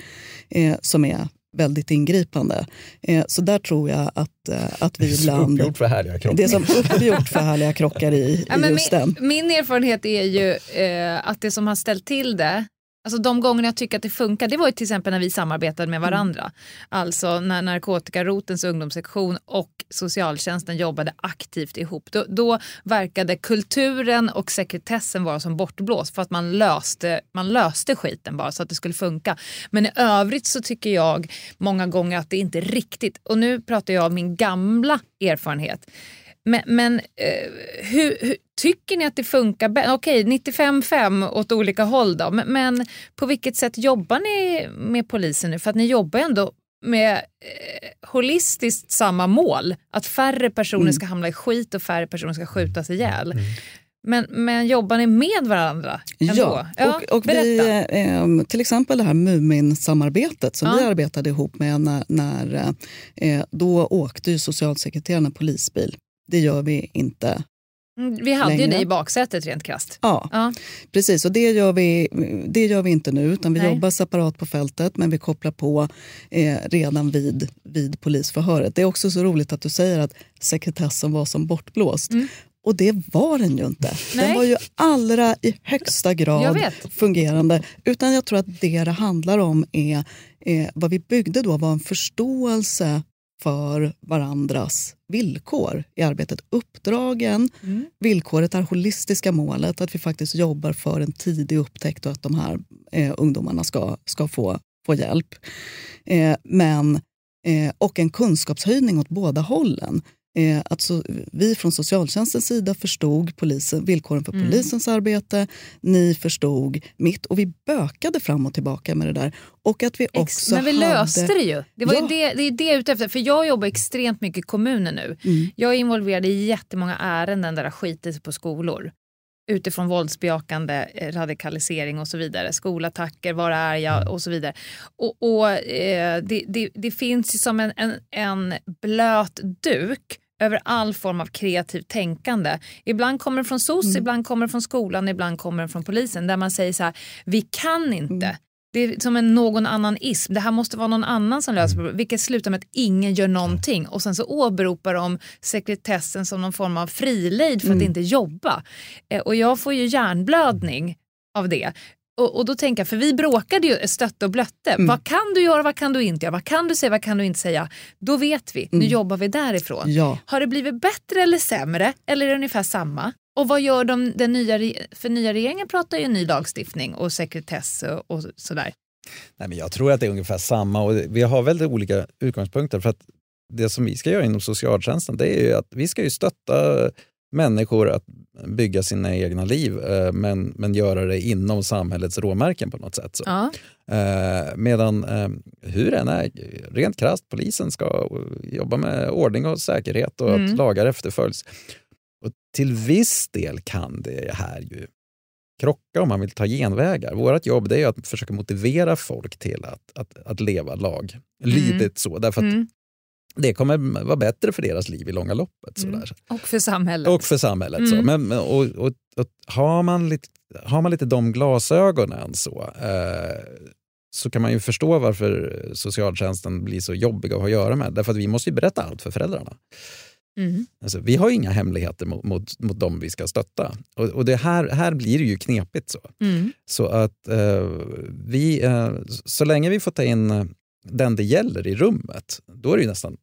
eh, som är väldigt ingripande. Eh, så där tror jag att, eh, att vi ibland... Uppgjort för härliga krockar. Det är som uppgjort för härliga krockar i, i ja, just min, den. Min erfarenhet är ju eh, att det som har ställt till det Alltså de gångerna jag tycker att det funkar, det var ju till exempel när vi samarbetade med varandra. Mm. Alltså när narkotikarotens ungdomssektion och socialtjänsten jobbade aktivt ihop. Då, då verkade kulturen och sekretessen vara som bortblåst för att man löste, man löste skiten bara så att det skulle funka. Men i övrigt så tycker jag många gånger att det inte riktigt, och nu pratar jag om min gamla erfarenhet, men, men eh, hur, hur, tycker ni att det funkar? Okej, 95-5 åt olika håll då. Men, men, på vilket sätt jobbar ni med polisen nu? För att ni jobbar ändå med eh, holistiskt samma mål. Att färre personer mm. ska hamna i skit och färre personer ska skjutas ihjäl. Mm. Men, men jobbar ni med varandra? Ändå? Ja, ja och, och vi, eh, till exempel det här Mumin-samarbetet som ja. vi arbetade ihop med när, när eh, då åkte ju socialsekreterarna polisbil det gör vi inte mm, vi hade längre. ju det i baksätet rent krasst. Ja, ja, precis. Och det gör, vi, det gör vi inte nu, utan vi Nej. jobbar separat på fältet men vi kopplar på eh, redan vid, vid polisförhöret. Det är också så roligt att du säger att sekretessen var som bortblåst. Mm. Och det var den ju inte. Nej. Den var ju allra i högsta grad fungerande. Utan jag tror att det det handlar om är, eh, vad vi byggde då var en förståelse för varandras villkor i arbetet. Uppdragen, mm. villkoret är holistiska målet, att vi faktiskt jobbar för en tidig upptäckt och att de här eh, ungdomarna ska, ska få, få hjälp. Eh, men, eh, och en kunskapshöjning åt båda hållen. Eh, att så, vi från socialtjänstens sida förstod polisen, villkoren för mm. polisens arbete. Ni förstod mitt och vi bökade fram och tillbaka med det där. Och att vi också Men vi hade... löste det ju. Det, var ja. ju det, det är det jag ute efter. För jag jobbar extremt mycket i kommunen nu. Mm. Jag är involverad i jättemånga ärenden där det har skitit på skolor utifrån våldsbejakande eh, radikalisering och så vidare. Skolattacker, var är jag och så vidare. Och, och eh, det, det, det, finns som en, en, en blöt duk över all form av kreativt tänkande. Ibland kommer det från SOS, mm. ibland kommer det från skolan, ibland kommer det från polisen där man säger så här, vi kan inte. Mm. Det är som en någon annan ism. Det här måste vara någon annan som löser problemet. Vilket slutar med att ingen gör någonting. Och sen så åberopar de sekretessen som någon form av frilejd för mm. att inte jobba. Eh, och jag får ju hjärnblödning av det. Och, och, då tänker jag, för vi bråkade ju stött och blötte. Mm. Vad kan du göra, vad kan du inte göra? Vad kan du säga, vad kan du inte säga? Då vet vi, mm. nu jobbar vi därifrån. Ja. Har det blivit bättre eller sämre? Eller är det ungefär samma? Och vad gör de, den nya, för nya regeringen pratar ju ny lagstiftning och sekretess och, och sådär. Nej, men jag tror att det är ungefär samma och vi har väldigt olika utgångspunkter. för att Det som vi ska göra inom socialtjänsten det är ju att vi ska ju stötta människor att bygga sina egna liv eh, men, men göra det inom samhällets råmärken på något sätt. Så. Ja. Eh, medan eh, hur än är, rent krasst, polisen ska jobba med ordning och säkerhet och mm. att lagar efterföljs. Och till viss del kan det här ju krocka om man vill ta genvägar. Vårt jobb är att försöka motivera folk till att, att, att leva laglydigt mm. så. Därför att mm. Det kommer vara bättre för deras liv i långa loppet. Mm. Och för samhället. Och för samhället. Så. Mm. Men, och, och, och, har, man lite, har man lite de glasögonen så, eh, så kan man ju förstå varför socialtjänsten blir så jobbig att ha att göra med. Därför att vi måste ju berätta allt för föräldrarna. Mm. Alltså, vi har inga hemligheter mot, mot, mot dem vi ska stötta. Och, och det här, här blir det ju knepigt. Så, mm. så att eh, vi, eh, så länge vi får ta in den det gäller i rummet, då är det, nästan,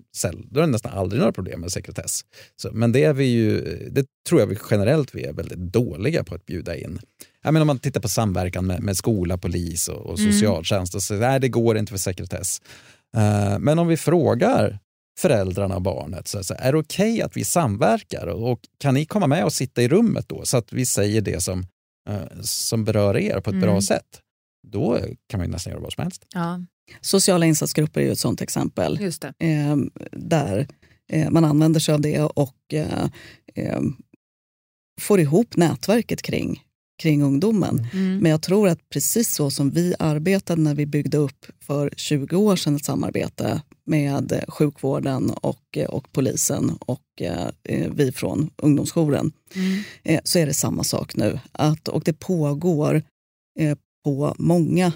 då är det nästan aldrig några problem med sekretess. Så, men det, är vi ju, det tror jag vi generellt vi är väldigt dåliga på att bjuda in. Jag menar, om man tittar på samverkan med, med skola, polis och, och mm. socialtjänst, mm. och så, nej, det går inte för sekretess. Uh, men om vi frågar föräldrarna och barnet. Så, så är det okej okay att vi samverkar och kan ni komma med och sitta i rummet då så att vi säger det som, eh, som berör er på ett mm. bra sätt? Då kan man nästan göra vad som helst. Ja. Sociala insatsgrupper är ju ett sånt exempel. Just det. Eh, där eh, man använder sig av det och eh, eh får ihop nätverket kring kring ungdomen. Mm. Men jag tror att precis så som vi arbetade när vi byggde upp för 20 år sedan ett samarbete med sjukvården och, och polisen och eh, vi från ungdomsjouren mm. eh, så är det samma sak nu. Att, och det pågår eh, på många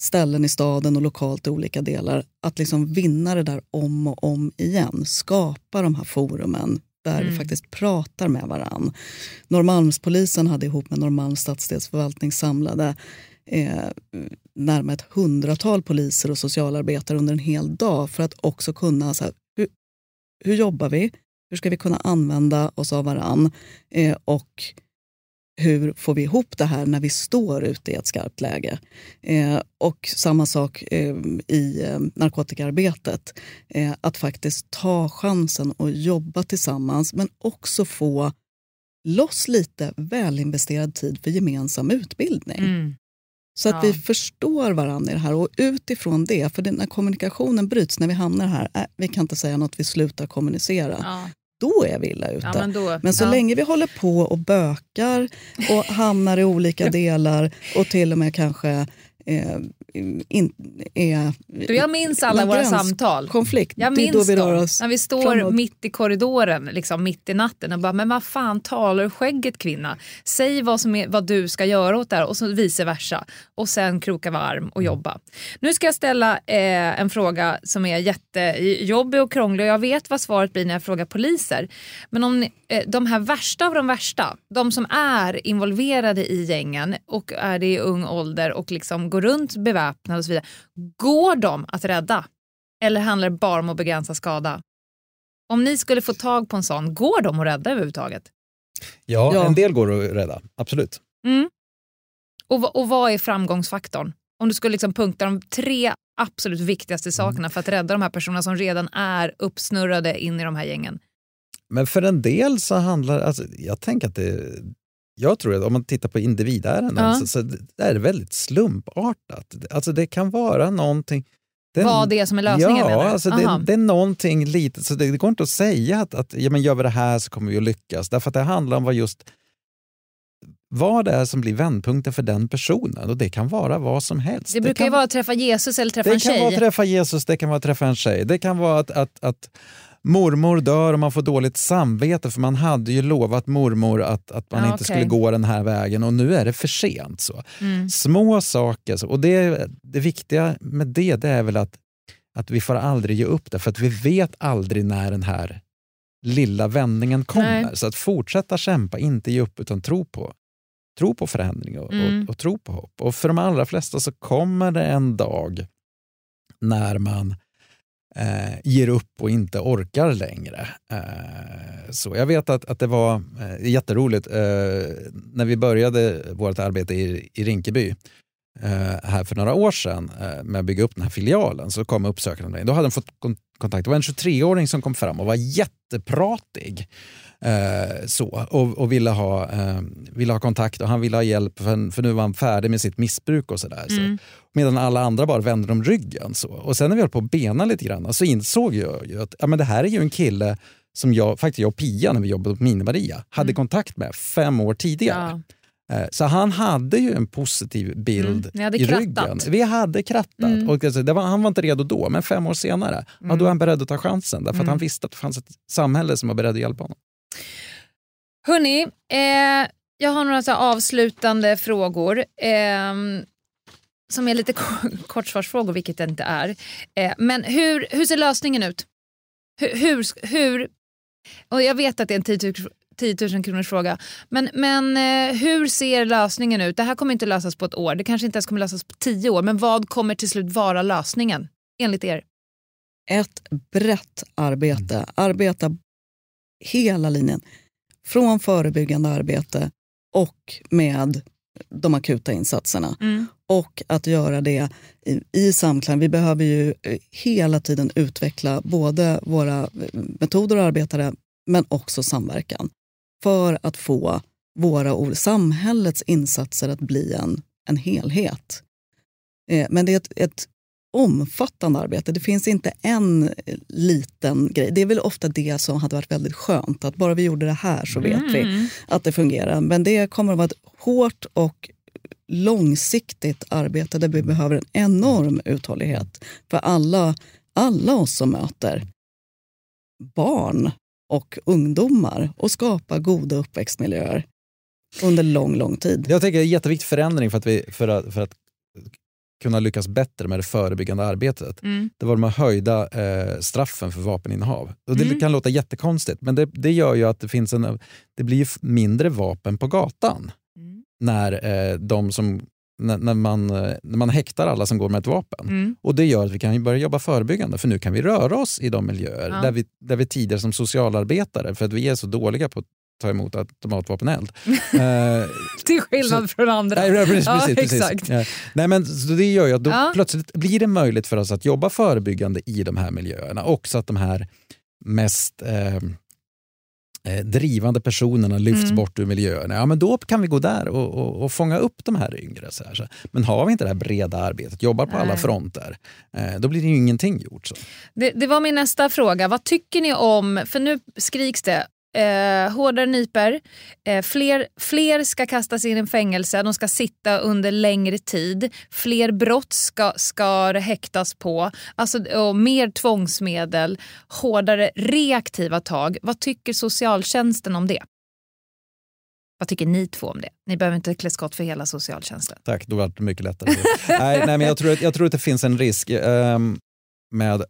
ställen i staden och lokalt i olika delar att liksom vinna det där om och om igen. Skapa de här forumen där mm. vi faktiskt pratar med varann. Norrmalmspolisen hade ihop med Norrmalms stadsdelsförvaltning samlade eh, närmare ett hundratal poliser och socialarbetare under en hel dag för att också kunna, så här, hur, hur jobbar vi? Hur ska vi kunna använda oss av varann? Eh, och hur får vi ihop det här när vi står ute i ett skarpt läge? Eh, och samma sak eh, i eh, narkotikaarbetet. Eh, att faktiskt ta chansen och jobba tillsammans men också få loss lite välinvesterad tid för gemensam utbildning. Mm. Så att ja. vi förstår varandra i det här och utifrån det, för när kommunikationen bryts, när vi hamnar här, äh, vi kan inte säga något, vi slutar kommunicera. Ja då är vi illa ute. Ja, men, då, men, så ja. länge vi håller på och bökar och hamnar i olika delar och till och med kanske eh, in, är... Du, jag minns alla våra samtal. Konflikt. Jag minns då vi dem. När vi står framåt. mitt i korridoren, liksom mitt i natten och bara “men vad fan talar du skägget kvinna? Säg vad, som är, vad du ska göra åt det här” och så vice versa. Och sen kroka varm och jobba. Nu ska jag ställa eh, en fråga som är jättejobbig och krånglig och jag vet vad svaret blir när jag frågar poliser. Men om ni, eh, de här värsta av de värsta, de som är involverade i gängen och är det i ung ålder och liksom går runt beväpnade och så vidare. Går de att rädda? Eller handlar det bara om att begränsa skada? Om ni skulle få tag på en sån, går de att rädda överhuvudtaget? Ja, ja. en del går att rädda, absolut. Mm. Och, och vad är framgångsfaktorn? Om du skulle liksom punkta de tre absolut viktigaste mm. sakerna för att rädda de här personerna som redan är uppsnurrade in i de här gängen. Men för en del så handlar alltså, jag tänker att det, jag tror att om man tittar på individärenden ja. så, så det är det väldigt slumpartat. Alltså det kan vara någonting den, Vad det är som är lösningen? Ja, alltså det, det, är någonting litet. Så det, det, går inte att säga att, att ja, men gör vi det här så kommer vi att lyckas. Därför att det handlar om vad just vad det är som blir vändpunkten för den personen. Och Det kan vara vad som helst. Det brukar det ju vara att träffa Jesus eller träffa en tjej. Det kan vara att träffa Jesus, det kan vara att träffa en tjej. Det kan vara att, att, att mormor dör och man får dåligt samvete för man hade ju lovat mormor att, att man ja, inte okay. skulle gå den här vägen och nu är det för sent. Så. Mm. Små saker. Och det, det viktiga med det, det är väl att, att vi får aldrig ge upp det för att vi vet aldrig när den här lilla vändningen kommer. Nej. Så att fortsätta kämpa, inte ge upp utan tro på, tro på förändring och, mm. och, och, tro på hopp. Och för de allra flesta så kommer det en dag när man eh, ger upp och inte orkar längre. Eh, så jag vet att, att det var eh, jätteroligt eh, när vi började vårt arbete i, i Rinkeby eh, här för några år sedan eh, med att bygga upp den här filialen så kom uppsökaren. Då hade de fått kontakt. Det var en 23-åring som kom fram och var jättepratig. Eh, så, och, och ville, ha, eh, ville ha kontakt och han ville ha hjälp för, för nu var han färdig med sitt missbruk och sådär. Mm. Medan alla andra bara vände dem ryggen. Så. Och sen när vi höll på att bena lite grann så insåg jag ju att ja, men det här är ju en kille som jag, faktiskt jag och Pia när vi jobbade på Mini-Maria hade mm. kontakt med fem år tidigare. Ja. Eh, så han hade ju en positiv bild mm. i krattat. ryggen. Vi hade krattat. Mm. Och alltså, det var, han var inte redo då, men fem år senare mm. ja, då är han mm. beredd att ta chansen. Därför att han visste att det fanns ett samhälle som var beredd att hjälpa honom. Hörni, eh, jag har några avslutande frågor. Eh, som är lite kortsvarsfrågor, vilket det inte är. Eh, men hur, hur ser lösningen ut? Hur, hur, hur, och jag vet att det är en 10 000, 10 000 kronors fråga. Men, men eh, hur ser lösningen ut? Det här kommer inte lösas på ett år. Det kanske inte ens kommer lösas på tio år. Men vad kommer till slut vara lösningen enligt er? Ett brett arbete. Arbeta hela linjen. Från förebyggande arbete och med de akuta insatserna. Mm. Och att göra det i, i, samklang. Vi behöver ju eh, hela tiden utveckla både våra eh, metoder och arbetare men också samverkan. För att få våra samhällets insatser att bli en, en helhet. Eh, men det är ett, ett omfattande arbete. Det finns inte en liten grej. Det är väl ofta det som hade varit väldigt skönt. Att bara vi gjorde det här så vet mm. vi att det fungerar. Men det kommer att vara ett hårt och långsiktigt arbete där vi behöver en enorm uthållighet för alla, alla oss som möter barn och ungdomar och skapa goda uppväxtmiljöer under lång, lång tid. Jag tänker det är en jätteviktig förändring för att, vi, för att, för att kunna lyckas bättre med det förebyggande arbetet. Mm. Det var de höjda eh, straffen för vapeninnehav. Och det mm. kan låta jättekonstigt men det, det gör ju att det finns en, det blir mindre vapen på gatan. När, eh, de som, när, man, eh, när man häktar alla som går med ett vapen. Mm. Och Det gör att vi kan börja jobba förebyggande för nu kan vi röra oss i de miljöer ja. där, vi, där vi tidigare som socialarbetare, för att vi är så dåliga på ta emot automatvapeneld. Eh, Till skillnad så, från andra. Nej, precis, ja, precis, exakt. Ja. Nej, men, det gör ju att då plötsligt blir det möjligt för oss att jobba förebyggande i de här miljöerna och så att de här mest eh, eh, drivande personerna lyfts mm. bort ur miljöerna. Ja, men då kan vi gå där och, och, och fånga upp de här yngre. Så här, så. Men har vi inte det här breda arbetet, jobbar på Nej. alla fronter, eh, då blir det ju ingenting gjort. Så. Det, det, var min nästa fråga. Vad tycker ni om, för nu skriks det Eh, hårdare nyper. Eh, fler, fler ska kastas in i fängelse. De ska sitta under längre tid. Fler brott ska, ska häktas på. Alltså, och mer tvångsmedel. Hårdare reaktiva tag. Vad tycker socialtjänsten om det? Vad tycker ni två om det? Ni behöver inte klä skott för hela socialtjänsten. Tack, då var det mycket lättare. nej, nej, men jag, tror att, jag tror att det finns en risk eh, med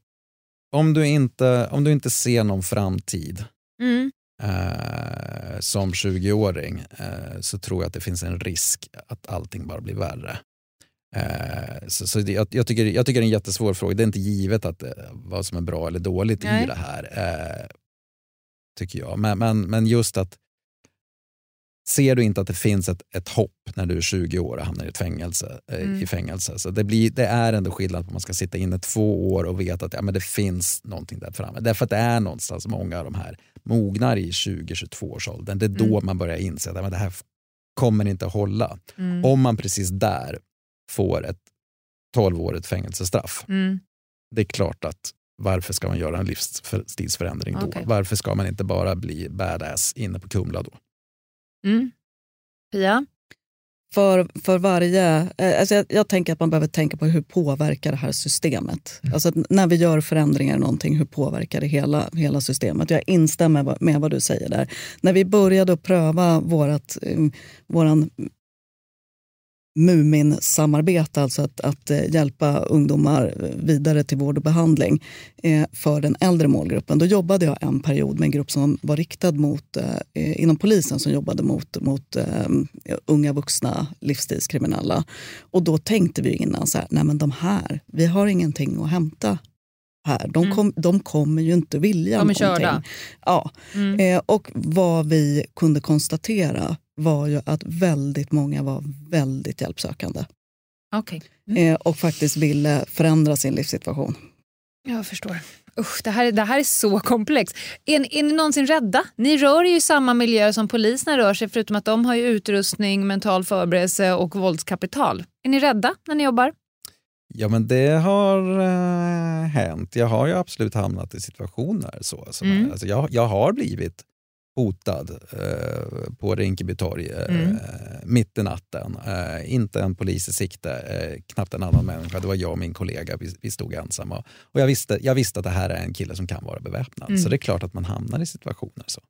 om du, inte, om du inte ser någon framtid mm eh, som 20-åring eh, så tror jag att det finns en risk att allting bara blir värre. Eh, så, så det, jag, jag, tycker, jag tycker det är en jättesvår fråga. Det är inte givet att, eh, vad som är bra eller dåligt Nej. i det här. Eh, tycker jag. Men, men, men just att ser du inte att det finns ett, ett hopp när du är 20 år och hamnar i, ett fängelse, eh, mm. i fängelse. Så det, blir, det är ändå skillnad på att man ska sitta inne två år och veta att ja, men det finns någonting där framme. Därför att det är någonstans många av de här mognar i 20-22 års åldern. Det är då mm. man börjar inse att ja, men det här kommer inte att hålla. Mm. Om man precis där får ett 12-årigt fängelsestraff. Mm. Det är klart att varför ska man göra en livsstilsförändring då? Okay. Varför ska man inte bara bli badass inne på Kumla då? Mm. Pia? För, för varje, eh, alltså jag, jag, tänker att man behöver tänka på hur påverkar det här systemet. Mm. Alltså när vi gör förändringar i någonting, hur påverkar det hela, hela systemet? Jag instämmer med vad du säger där. När vi började pröva vårat, eh, våran Mumin-samarbete, alltså att, att eh, hjälpa ungdomar vidare till vård och behandling eh, för den äldre målgruppen. Då jobbade jag en period med en grupp som var riktad mot, eh, inom polisen som jobbade mot, mot eh, unga vuxna livsstilskriminella. Och då tänkte vi innan så här, nej men de här, vi har ingenting att hämta här. De, mm. kom, de kommer ju inte vilja de är någonting. Körda. Ja. Mm. Eh, och vad vi kunde konstatera var ju att väldigt många var väldigt hjälpsökande. Okay. Mm. Eh, och faktiskt ville förändra sin livssituation. Jag förstår. Usch, det, här, det här är så komplext. Är, är ni någonsin rädda? Ni rör er ju i samma miljö som poliserna rör sig förutom att de har utrustning, mental förberedelse och våldskapital. Är ni rädda när ni jobbar? Ja, men det har äh, hänt. Jag har ju absolut hamnat i situationer så. Som mm. alltså, jag, jag har blivit hotad eh, på Rinkeby torg eh, mm. mitt i natten. Eh, inte en polis i sikte, eh, knappt en annan människa. Det var jag och min kollega, vi, vi stod ensamma. Och jag visste, jag visste att det här är en kille som kan vara beväpnad. Mm. Så det är klart att man hamnar i situationer så.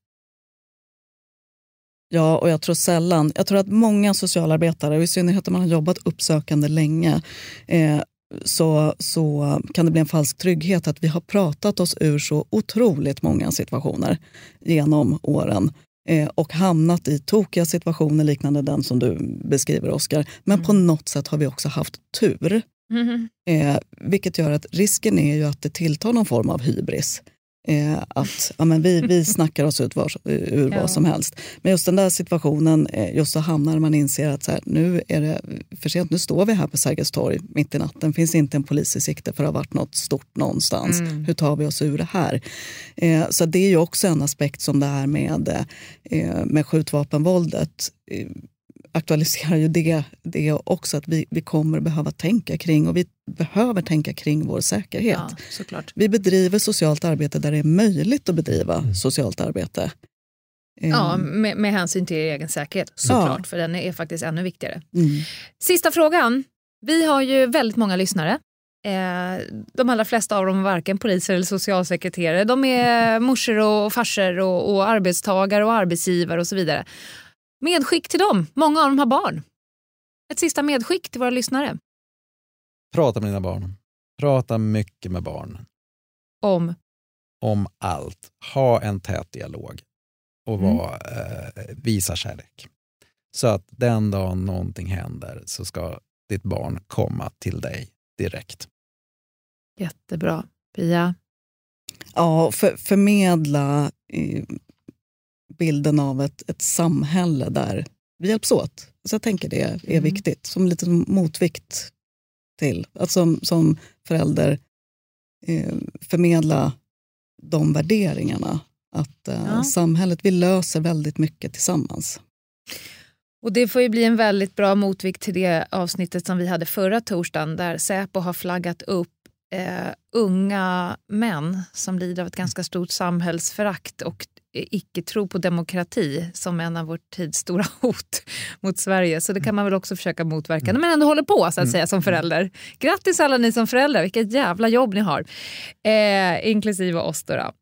Ja, och jag tror sällan, jag tror att många socialarbetare, och i synnerhet om man har jobbat uppsökande länge, eh, så, så kan det bli en falsk trygghet att vi har pratat oss ur så otroligt många situationer genom åren eh, och hamnat i tokiga situationer liknande den som du beskriver, Oskar. Men mm. på något sätt har vi också haft tur. Mm. Eh, vilket gör att risken är ju att det tilltar någon form av hybris. Eh, att ja, men vi, vi snackar oss ut var, ur ja. vad som helst. Men just den där situationen, eh, just så hamnar man inser att så här, nu är det för sent. Nu står vi här på Sergels torg mitt i natten. finns inte en polis i sikte för att ha varit något stort någonstans. Mm. Hur tar vi oss ur det här? Eh, så det är ju också en aspekt som det här med, eh, med skjutvapenvåldet eh, aktualiserar ju det, det också att vi, vi kommer behöva tänka kring och vi behöver tänka kring vår säkerhet. Ja, såklart. Vi bedriver socialt arbete där det är möjligt att bedriva mm. socialt arbete. Ja, ehm. med, med hänsyn till egen säkerhet såklart, ja. för den är faktiskt ännu viktigare. Mm. Sista frågan. Vi har ju väldigt många lyssnare. Eh, de allra flesta av dem är varken poliser eller socialsekreterare. De är morsor och farsor och, och arbetstagare och arbetsgivare och så vidare. Medskick till dem. Många av dem har barn. Ett sista medskick till våra lyssnare. Prata med dina barn. Prata mycket med barn. Om? Om allt. Ha en tät dialog och mm. var, eh, visa kärlek. Så att den dagen någonting händer så ska ditt barn komma till dig direkt. Jättebra. Pia? Ja, för, förmedla bilden av ett, ett samhälle där vi hjälps åt. Så jag tänker det är mm. viktigt, som lite motvikt till att som, som förälder eh, förmedla de värderingarna. Att eh, ja. samhället, vi löser väldigt mycket tillsammans. Och Det får ju bli en väldigt bra motvikt till det avsnittet som vi hade förra torsdagen där Säpo har flaggat upp eh, unga män som lider av ett ganska stort samhällsförakt och icke-tro på demokrati som en av vår tids stora hot mot Sverige. Så det kan man väl också försöka motverka när man ändå håller på så att mm. säga som förälder. Grattis alla ni som föräldrar, vilket jävla jobb ni har. Eh, inklusive oss då. då.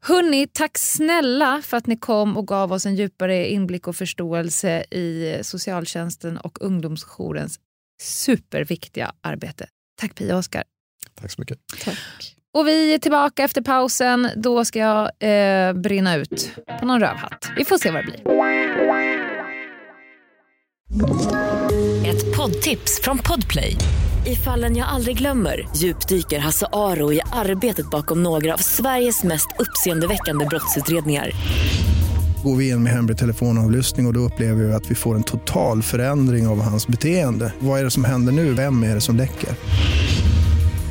Hörni, tack snälla för att ni kom och gav oss en djupare inblick och förståelse i socialtjänsten och ungdomsjourens superviktiga arbete. Tack Pia och Oskar. Tack så mycket. Tack. Och vi är tillbaka efter pausen. Då ska jag eh, brinna ut på någon rövhatt. Vi får se vad det blir. Ett poddtips från Podplay. I fallen jag aldrig glömmer djupdyker Hasse Aro i arbetet bakom några av Sveriges mest uppseendeväckande brottsutredningar. Går vi in med hemlig telefonavlyssning och, och då upplever vi att vi får en total förändring av hans beteende. Vad är det som händer nu? Vem är det som läcker?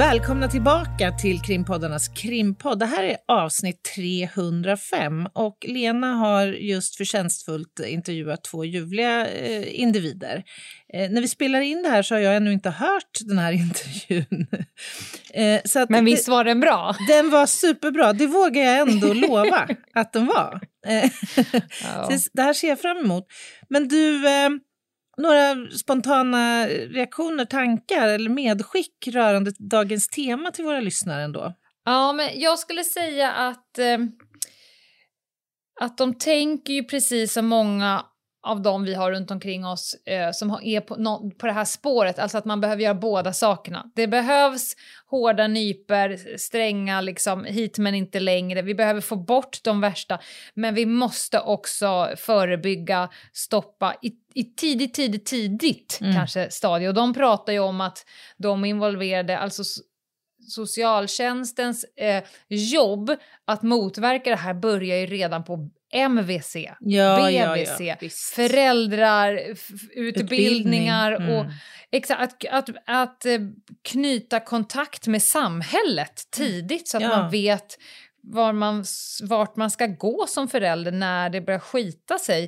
Välkomna tillbaka till krimpoddarnas krimpodd. Det här är avsnitt 305 och Lena har just förtjänstfullt intervjuat två ljuvliga eh, individer. Eh, när vi spelar in det här så har jag ännu inte hört den här intervjun. Eh, så Men visst var den bra? Den var superbra, det vågar jag ändå lova att den var. Eh, ja. det här ser jag fram emot. Men du... Några spontana reaktioner, tankar eller medskick rörande dagens tema till våra lyssnare ändå? Ja, men jag skulle säga att, eh, att de tänker ju precis som många av dem vi har runt omkring oss eh, som är på, no, på det här spåret, alltså att man behöver göra båda sakerna. Det behövs hårda nyper, stränga liksom hit men inte längre. Vi behöver få bort de värsta, men vi måste också förebygga, stoppa i, i tidigt, tidigt, tidigt mm. kanske stadie. Och de pratar ju om att de involverade, alltså socialtjänstens eh, jobb att motverka det här börjar ju redan på MVC, ja, BVC, ja, ja, föräldrar, utbildningar mm. och exakt, att, att, att eh, knyta kontakt med samhället tidigt så att man vet var man, vart man ska gå som förälder när det börjar skita sig.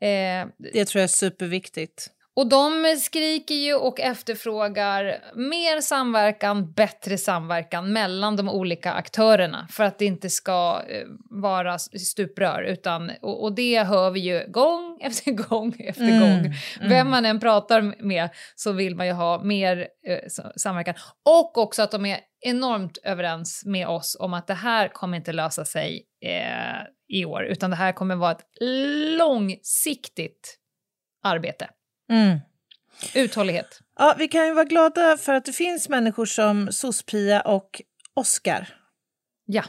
Eh, det tror jag är superviktigt. Och de skriker ju och efterfrågar mer samverkan, bättre samverkan mellan de olika aktörerna för att det inte ska eh, vara stuprör. Utan, och, och, det hör vi ju gång efter gång efter mm, gång. Mm. Vem man än pratar med så vill man ju ha mer eh, samverkan. Och också att de är enormt överens med oss om att det här kommer inte lösa sig eh, i år utan det här kommer vara ett långsiktigt arbete. Mm. Uthållighet. Ja, vi kan ju vara glada för att det finns människor som Sospia och Oscar. Ja.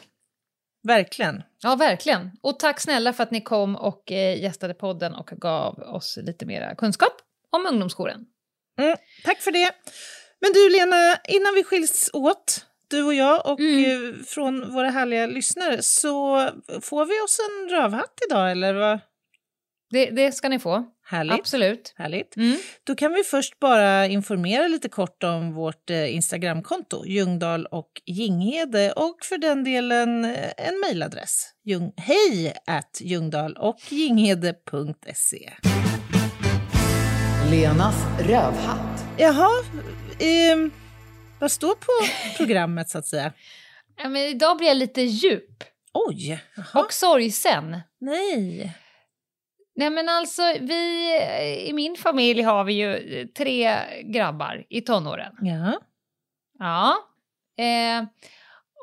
Verkligen. Ja, verkligen. Och tack snälla för att ni kom och eh, gästade podden och gav oss lite mer kunskap om ungdomsjouren. Mm, tack för det. Men du Lena, innan vi skiljs åt, du och jag och mm. Eh, från våra härliga lyssnare, så får vi oss en rövhatt idag eller vad? Det, det ska ni få. Härligt. Absolut. Härligt. Mm. Då kan vi först bara informera lite kort om vårt eh, Instagramkonto, Ljungdahl och Ginghede och för den delen eh, en mejladress, jung, hej at ljungdahl och ginghede.se. Lenas rövhatt. Jaha, eh, vad står på programmet så att säga? Ja, men idag blir jag lite djup. Oj! Jaha. Och sorgsen. Nej. Nej men alltså vi, i min familj har vi ju tre grabbar i tonåren. Ja. Ja. Eh,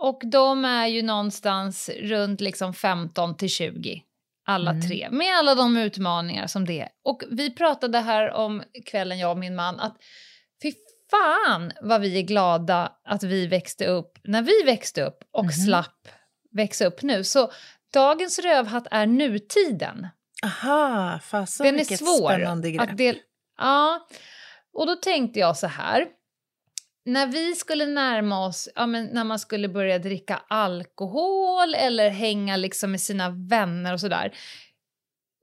och de är ju någonstans runt liksom 15 till 20. Alla mm. tre, med alla de utmaningar som det är. Och vi pratade här om kvällen, jag och min man, att fy fan vad vi är glada att vi växte upp när vi växte upp och mm. slapp växa upp nu. Så dagens rövhatt är nutiden. Aha, fasen Den är svår spännande grepp. Att del ja, och då tänkte jag så här. När vi skulle närma oss, ja, men när man skulle börja dricka alkohol eller hänga liksom med sina vänner och sådär.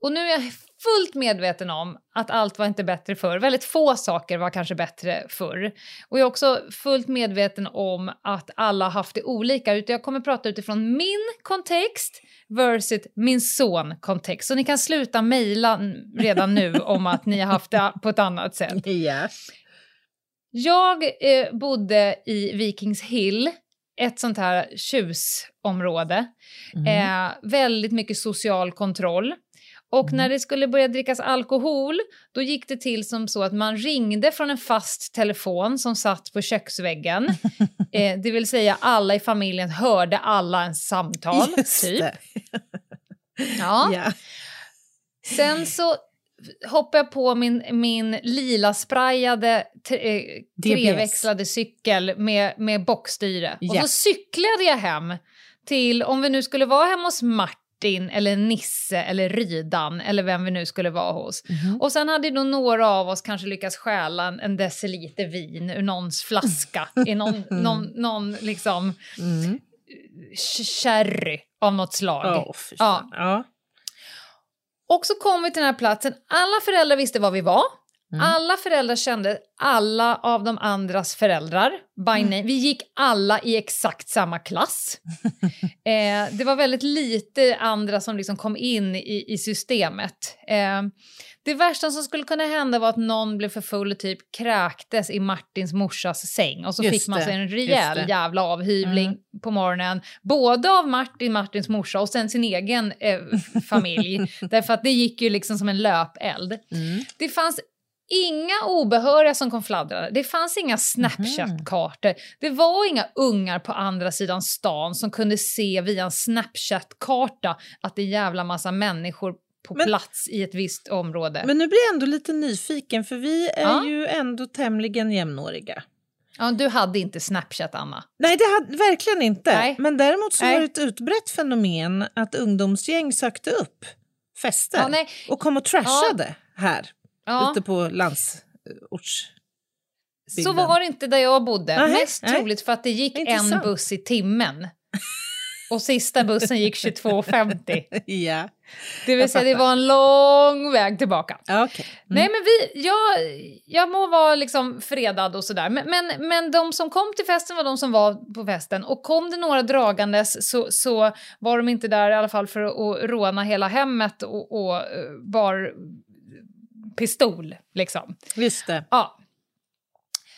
Och nu är jag fullt medveten om att allt var inte bättre förr. Väldigt få saker var kanske bättre förr. Och jag är också fullt medveten om att alla haft det olika. Jag kommer prata utifrån min kontext versus min son kontext. Så ni kan sluta mejla redan nu om att ni har haft det på ett annat sätt. Yeah. Jag eh, bodde i Vikingshill, ett sånt här tjusområde. Mm. Eh, väldigt mycket social kontroll. Och mm. när det skulle börja drickas alkohol, då gick det till som så att man ringde från en fast telefon som satt på köksväggen. eh, det vill säga alla i familjen hörde alla ens samtal, Just typ. ja. Yeah. Sen så hoppar jag på min, min lila sprayade eh, treväxlade cykel med, med bockstyre. Yeah. Och så cyklade jag hem till, om vi nu skulle vara hemma hos Martin eller Nisse eller Rydan eller vem vi nu skulle vara hos. Mm. Och sen hade nog några av oss kanske lyckats stjäla en deciliter vin ur någons flaska i någon, mm. någon, någon liksom mm. sherry av något slag. Oh, ja. ja. Och så kom vi till den här platsen. Alla föräldrar visste var vi var. Mm. Alla föräldrar kände alla av de andras föräldrar by mm. name. Vi gick alla i exakt samma klass. eh, det var väldigt lite andra som liksom kom in i, i systemet. Eh, det värsta som skulle kunna hända var att någon blev för full och typ kräktes i Martins morsas säng och så just fick man sig en rejäl jävla avhyvling mm. på morgonen. Både av Martin, Martins morsa och sen sin egen eh, familj. Därför att det gick ju liksom som en löpeld. Mm. Det fanns inga obehöriga som kom fladdrande. Det fanns inga Snapchat-kartor. Det var inga ungar på andra sidan stan som kunde se via en Snapchat-karta att det är en jävla massa människor på men, plats i ett visst område. Men nu blir jag ändå lite nyfiken för vi är ja. ju ändå tämligen jämnåriga. Ja, du hade inte Snapchat, Anna. Nej, det hade verkligen inte. Nej. Men däremot så nej. var det ett utbrett fenomen att ungdomsgäng sökte upp fester ja, och kom och trashade ja. här ja. ute på landsorts... Så var det inte där jag bodde. Aha, Mest nej. troligt för att det gick en buss i timmen. Och sista bussen gick 22.50. ja. Det vill säga det var en lång väg tillbaka. Okay. Mm. Nej men vi, jag, jag må vara liksom fredad och sådär men, men, men de som kom till festen var de som var på festen och kom det några dragandes så, så var de inte där i alla fall för att råna hela hemmet och, och eh, bar pistol liksom. Just det. Ja.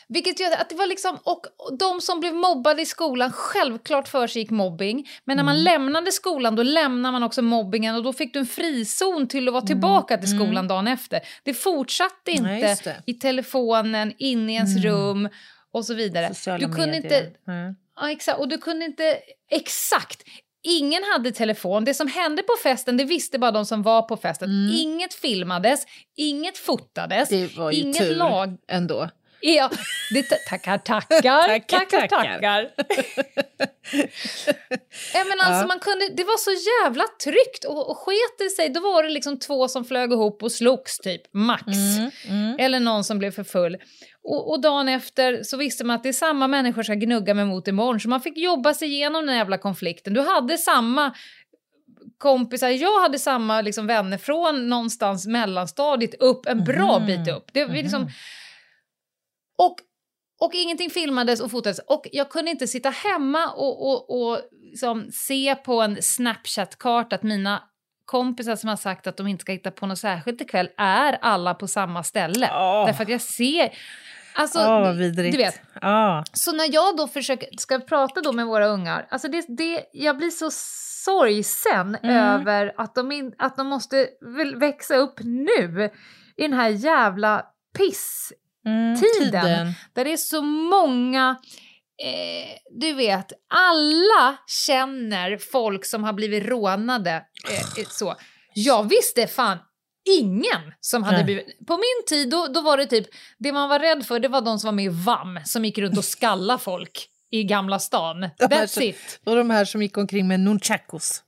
Vilket gör att det var liksom, och de som blev mobbade i skolan, självklart för sig gick mobbing. Men när man mm. lämnade skolan då lämnar man också mobbingen och då fick du en frizon till att vara mm. tillbaka till skolan mm. dagen efter. Det fortsatte inte Nej, det. i telefonen, inne i ens mm. rum och så vidare. Sociala du kunde medier. inte... Mm. Ja, exakt. Och du kunde inte... Exakt! Ingen hade telefon. Det som hände på festen det visste bara de som var på festen. Mm. Inget filmades, inget fotades, det var ju inget tur lag... ändå. Ja, det, tackar, tackar, tackar, tackar. tackar. ja, men alltså, ja. man kunde, det var så jävla tryggt och, och sket det sig då var det liksom två som flög ihop och slogs typ, max. Mm, mm. Eller någon som blev för full. Och, och dagen efter så visste man att det är samma människor som ska gnugga med mot imorgon så man fick jobba sig igenom den jävla konflikten. Du hade samma kompisar, jag hade samma liksom, vänner från någonstans mellanstadiet upp en bra mm. bit upp. Det, vi liksom, och, och ingenting filmades och fotades. Och jag kunde inte sitta hemma och, och, och liksom se på en Snapchat-karta att mina kompisar som har sagt att de inte ska hitta på något särskilt ikväll är alla på samma ställe. Oh. Därför att jag ser... Alltså, oh, vidrigt. Du vet. Oh. Så när jag då försöker, ska prata då med våra ungar, alltså det, det, jag blir så sorgsen mm. över att de, in, att de måste växa upp nu i den här jävla mm, tiden, tiden, Där det är så många, eh, du vet, alla känner folk som har blivit rånade. Eh, så. Jag visste fan ingen som hade blivit... På min tid då, då var det typ, det man var rädd för det var de som var med i VAM som gick runt och skalla folk i Gamla stan. That's it. Och de här som gick omkring med nunchakos.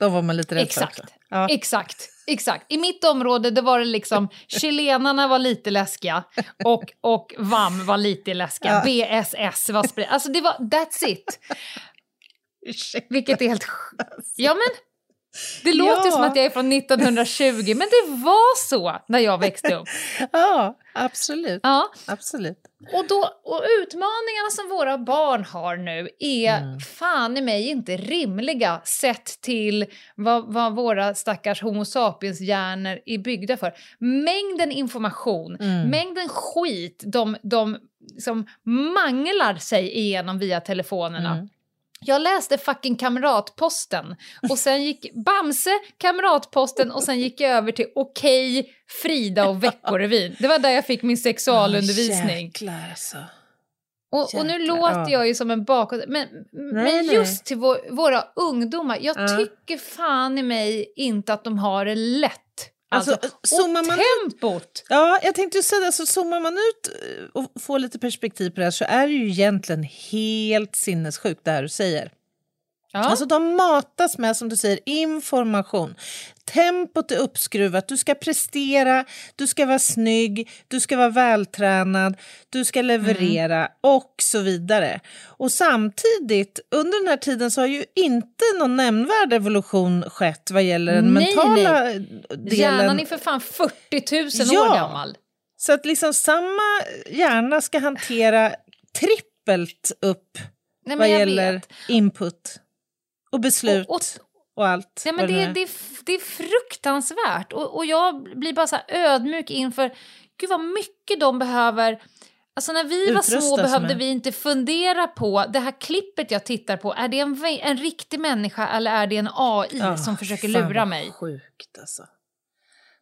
De var man lite rädd Exakt. för. Ja. Exakt. Exakt. I mitt område det var det liksom chilenarna var lite läskiga och, och VAM var lite läskiga. Ja. BSS var sprid. Alltså det var, that's it. Vilket är helt... Ja men det låter ja. som att jag är från 1920, men det var så när jag växte upp. Ja, absolut. Ja. absolut. Och, då, och utmaningarna som våra barn har nu är mm. fan i mig inte rimliga sett till vad, vad våra stackars Homo sapiens-hjärnor är byggda för. Mängden information, mm. mängden skit de, de som manglar sig igenom via telefonerna. Mm. Jag läste fucking Kamratposten och sen gick Bamse, Kamratposten och sen gick jag över till Okej, okay, Frida och Veckorevyn. Det var där jag fick min sexualundervisning. Oh, alltså. Och, och, nu låter jag ju som en bakåt... Men, nej, men just nej. till vår, våra ungdomar, jag ja. tycker fan i mig inte att de har det lätt Alltså, alltså och tempot! Ut, ja, jag tänkte säga alltså, zoomar man ut och får lite perspektiv på det här så är det ju egentligen helt sinnessjukt det här du säger. Ja. Alltså de matas med, som du säger, information. Tempot är uppskruvat, du ska prestera, du ska vara snygg, du ska vara vältränad, du ska leverera mm. och så vidare. Och samtidigt, under den här tiden så har ju inte någon nämnvärd evolution skett vad gäller den nej, mentala nej. delen. Hjärnan är för fan 40 000 ja. år gammal. Så att liksom samma hjärna ska hantera trippelt upp nej, vad gäller vet. input. Och beslut och, och, och allt. Ja, men det, det, är, det är fruktansvärt. Och, och jag blir bara så ödmjuk inför gud vad mycket de behöver Alltså när vi var små behövde vi inte fundera på, det här klippet jag tittar på, är det en, en riktig människa eller är det en AI oh, som försöker lura mig? sjukt alltså.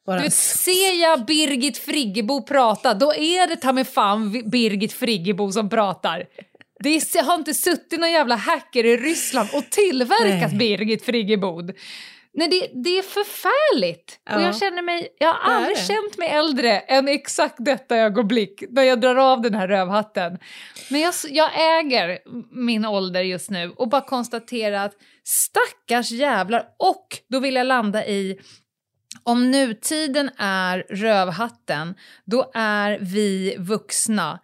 Bara... Du vet, ser jag Birgit Friggebo prata, då är det ta mig fan Birgit Friggebo som pratar. Det har inte suttit någon jävla hacker i Ryssland och tillverkat Nej. Birgit Friggebo. Nej, det, det är förfärligt. Ja. Och jag känner mig, jag har aldrig känt mig äldre än exakt detta ögonblick när jag drar av den här rövhatten. Men jag, jag äger min ålder just nu och bara konstaterar att stackars jävlar. Och då vill jag landa i om nutiden är rövhatten, då är vi vuxna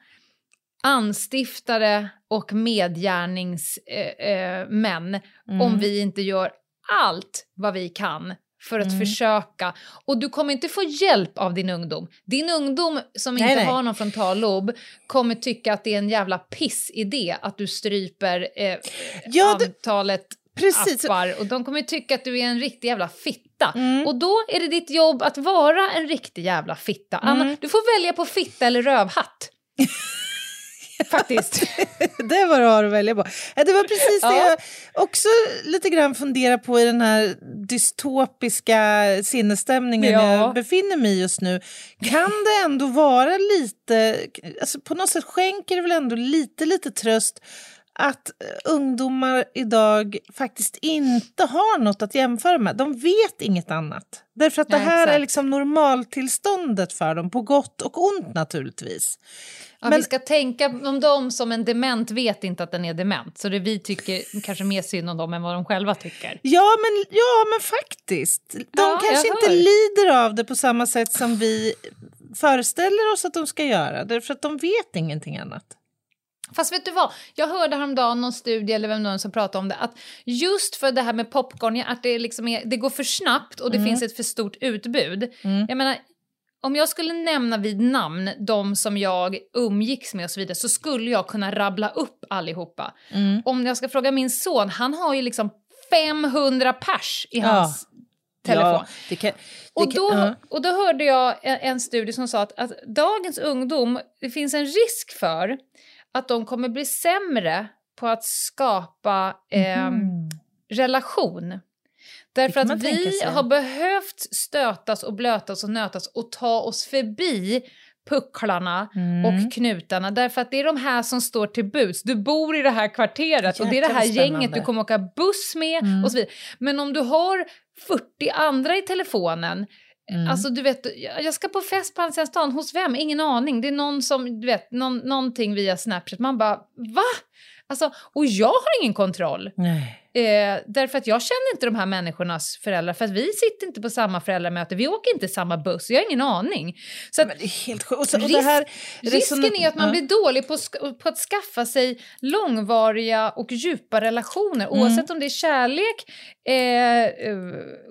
anstiftare och medgärningsmän eh, eh, mm. om vi inte gör allt vad vi kan för att mm. försöka. Och du kommer inte få hjälp av din ungdom. Din ungdom som nej, inte nej. har någon frontallob kommer tycka att det är en jävla pissidé att du stryper eh, ja, antalet Precis. appar och de kommer tycka att du är en riktig jävla fitta. Mm. Och då är det ditt jobb att vara en riktig jävla fitta. Mm. Anna, du får välja på fitta eller rövhatt. Faktiskt. det var du har att välja på. Det var precis det jag också lite grann funderar på i den här dystopiska sinnesstämningen ja. jag befinner mig i just nu. Kan det ändå vara lite, alltså på något sätt skänker det väl ändå lite, lite tröst att ungdomar idag faktiskt inte har något att jämföra med. De vet inget annat. Därför att det här exakt. är liksom normaltillståndet för dem, på gott och ont naturligtvis. Ja, men, vi ska tänka om dem som en dement vet inte att den är dement. Så det vi tycker kanske mer synd om dem än vad de själva tycker. Ja, men, ja, men faktiskt. De ja, kanske inte lider av det på samma sätt som vi föreställer oss att de ska göra. Därför att de vet ingenting annat. Fast vet du vad, jag hörde häromdagen någon studie eller vem någon som pratade om det att just för det här med popcorn, att det, liksom är, det går för snabbt och det mm. finns ett för stort utbud. Mm. Jag menar, om jag skulle nämna vid namn de som jag umgicks med och så vidare så skulle jag kunna rabbla upp allihopa. Mm. Om jag ska fråga min son, han har ju liksom 500 pers i hans ja. telefon. Ja, det kan, det och, då, kan, uh. och då hörde jag en, en studie som sa att, att dagens ungdom, det finns en risk för att de kommer bli sämre på att skapa eh, mm. relation. Därför att vi har behövt stötas och blötas och nötas och ta oss förbi pucklarna mm. och knutarna därför att det är de här som står till buds. Du bor i det här kvarteret Jäkla och det är det här spännande. gänget du kommer åka buss med mm. och så vidare. Men om du har 40 andra i telefonen Mm. Alltså du vet, jag ska på fest på andra stan, hos vem? Ingen aning. Det är någon som, du vet, någon, någonting via Snapchat. Man bara, va? Alltså, och jag har ingen kontroll. Nej. Eh, därför att jag känner inte de här människornas föräldrar, för att vi sitter inte på samma föräldramöte, vi åker inte samma buss, jag har ingen aning. Så att, det är helt sjukt. Risk, risken är att man blir dålig på, på, att skaffa sig långvariga och djupa relationer, mm. oavsett om det är kärlek, eh, eh,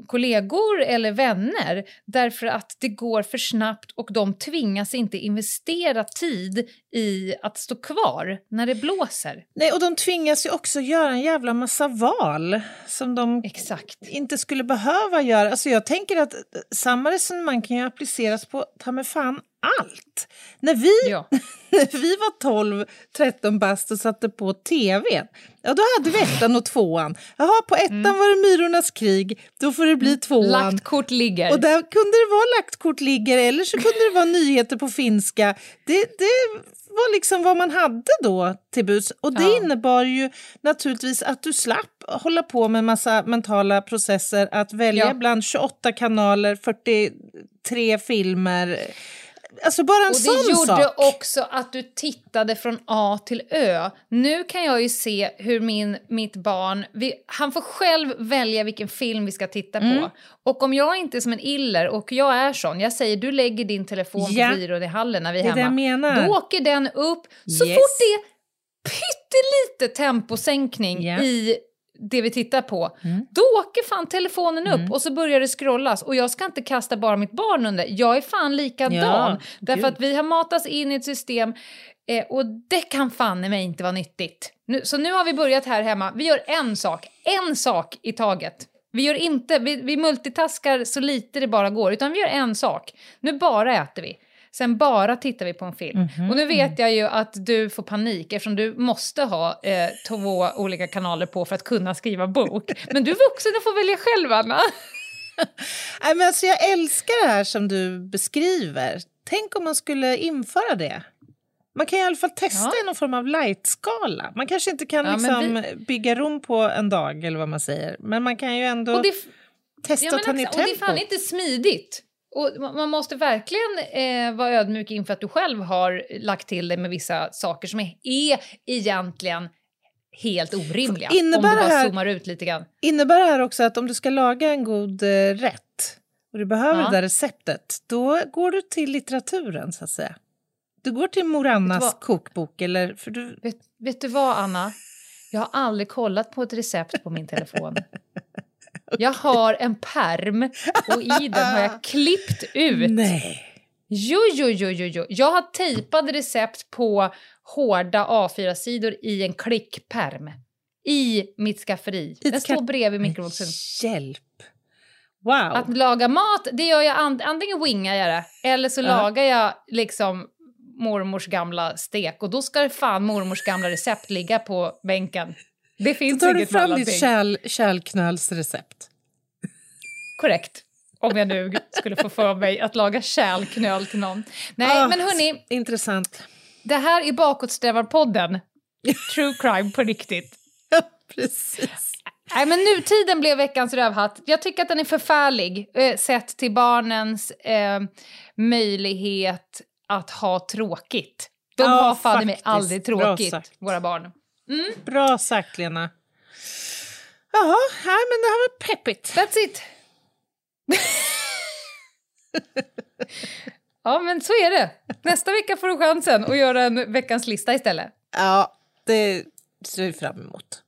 kollegor eller vänner, därför att det går för snabbt och de tvingas inte investera tid i att stå kvar när det blåser. Nej, och de tvingas ju också göra en jävla massa val som de Exakt. inte skulle behöva göra. Alltså jag tänker att samma resonemang kan ju appliceras på ta med fan allt. När vi, ja. när vi var 12-13 bast och satte på tv, ja då hade vi ettan och tvåan. Jaha, på ettan mm. var det Myrornas krig, då får det bli mm. tvåan. Lagt kort ligger. Och där kunde det vara lagt kort ligger, eller så kunde det vara nyheter på finska. Det, det var liksom vad man hade då till buds. Och det ja. innebar ju naturligtvis att du slapp hålla på med massa mentala processer, att välja ja. bland 28 kanaler, 40 tre filmer. Alltså bara en och sån det gjorde sak. också att du tittade från A till Ö. Nu kan jag ju se hur min, mitt barn, vi, han får själv välja vilken film vi ska titta Mm. på. Och om jag inte är som en iller, och jag är sån, jag säger du lägger din telefon Ja. på byrån i hallen när vi är Det det hemma. menar. Då åker den upp, så Yes. fort det är pyttelite temposänkning Ja. i det vi tittar på, Mm. då åker fan telefonen upp och så börjar det scrollas. Och jag ska inte kasta bara mitt barn under, jag är fan likadan. Ja, därför gud. att vi har matats in i ett system eh, och det kan fan i mig inte vara nyttigt. Nu, så nu har vi börjat här hemma, vi gör en sak, en sak i taget. Vi, gör inte, vi, vi multitaskar så lite det bara går, utan vi gör en sak. Nu bara äter vi. Sen bara tittar vi på en film. Mhm. Och nu vet jag ju att du får panik eftersom du måste ha eh, två olika kanaler på för att kunna skriva bok. Men du är vuxen och får välja själv, Anna. Nej, men alltså, jag älskar det här som du beskriver. Tänk om man skulle införa det. Man kan i alla fall testa Ja. i någon form av light-skala. Man kanske inte kan Ja, liksom bygga rum på en dag eller vad man säger. Men man kan ju ändå testa Ja, att ta ner också, och det är fan tempot. inte smidigt. Och ma- man måste verkligen eh, vara ödmjuk inför att du själv har lagt till dig med vissa saker som är, är egentligen helt orimliga. Innebär om du bara här- zoomar ut lite grann. Innebär det här också att om du ska laga en god eh, rätt och du behöver Ja. det där receptet, då går du till litteraturen så att säga. Du går till Mor Annas vad? kokbok eller... För du... Vet, vet du vad, Anna? Jag har aldrig kollat på ett recept på min telefon. Jag har en perm och i den har jag klippt ut. Nej. Jo, jo, jo, jo, jo. Jag har tejpade recept på hårda A4-sidor i en klickperm. I mitt skafferi. I ett Den står bredvid mikrovågsugnen. Hjälp! Wow! Att laga mat, det gör jag an- antingen wingar jag det, eller så Ja. lagar jag liksom mormors gamla stek och då ska fan mormors gamla recept ligga på bänken. Det finns tar du fram ditt kärl, kärlknölsrecept. Korrekt. Om jag nu skulle få för mig att laga kärlknöl till någon. Nej, Ah, men hörni, Intressant. det här är Bakåtsträvarpodden. True crime på riktigt. Ja, precis. Nej, men nutiden blev veckans rövhatt. Jag tycker att den är förfärlig eh, sett till barnens eh, möjlighet att ha tråkigt. De Ja, har fan mig aldrig tråkigt, våra barn. Bra sagt, Lena. Jaha, nej, men det här var peppigt. That's it. ja, men så är det. Nästa vecka får du chansen att göra en veckans lista istället. Ja, det ser vi fram emot.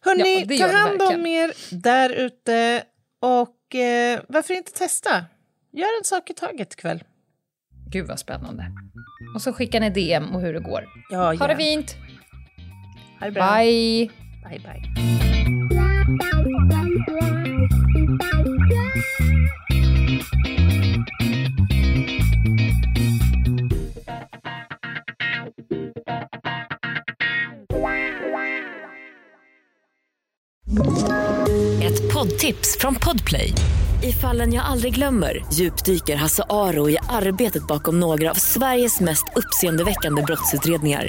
Hörni, Ja, ta hand om er där ute och eh, varför inte testa? Gör en sak i taget ikväll. Gud vad spännande. Och så skickar ni DM och hur det går. Ja, Ha det fint. Ha det bra. Bye. Bye, bye. Ett poddtips från Podplay. I fallen jag aldrig glömmer djupdyker Hasse Aro i arbetet bakom några av Sveriges mest uppseendeväckande brottsutredningar.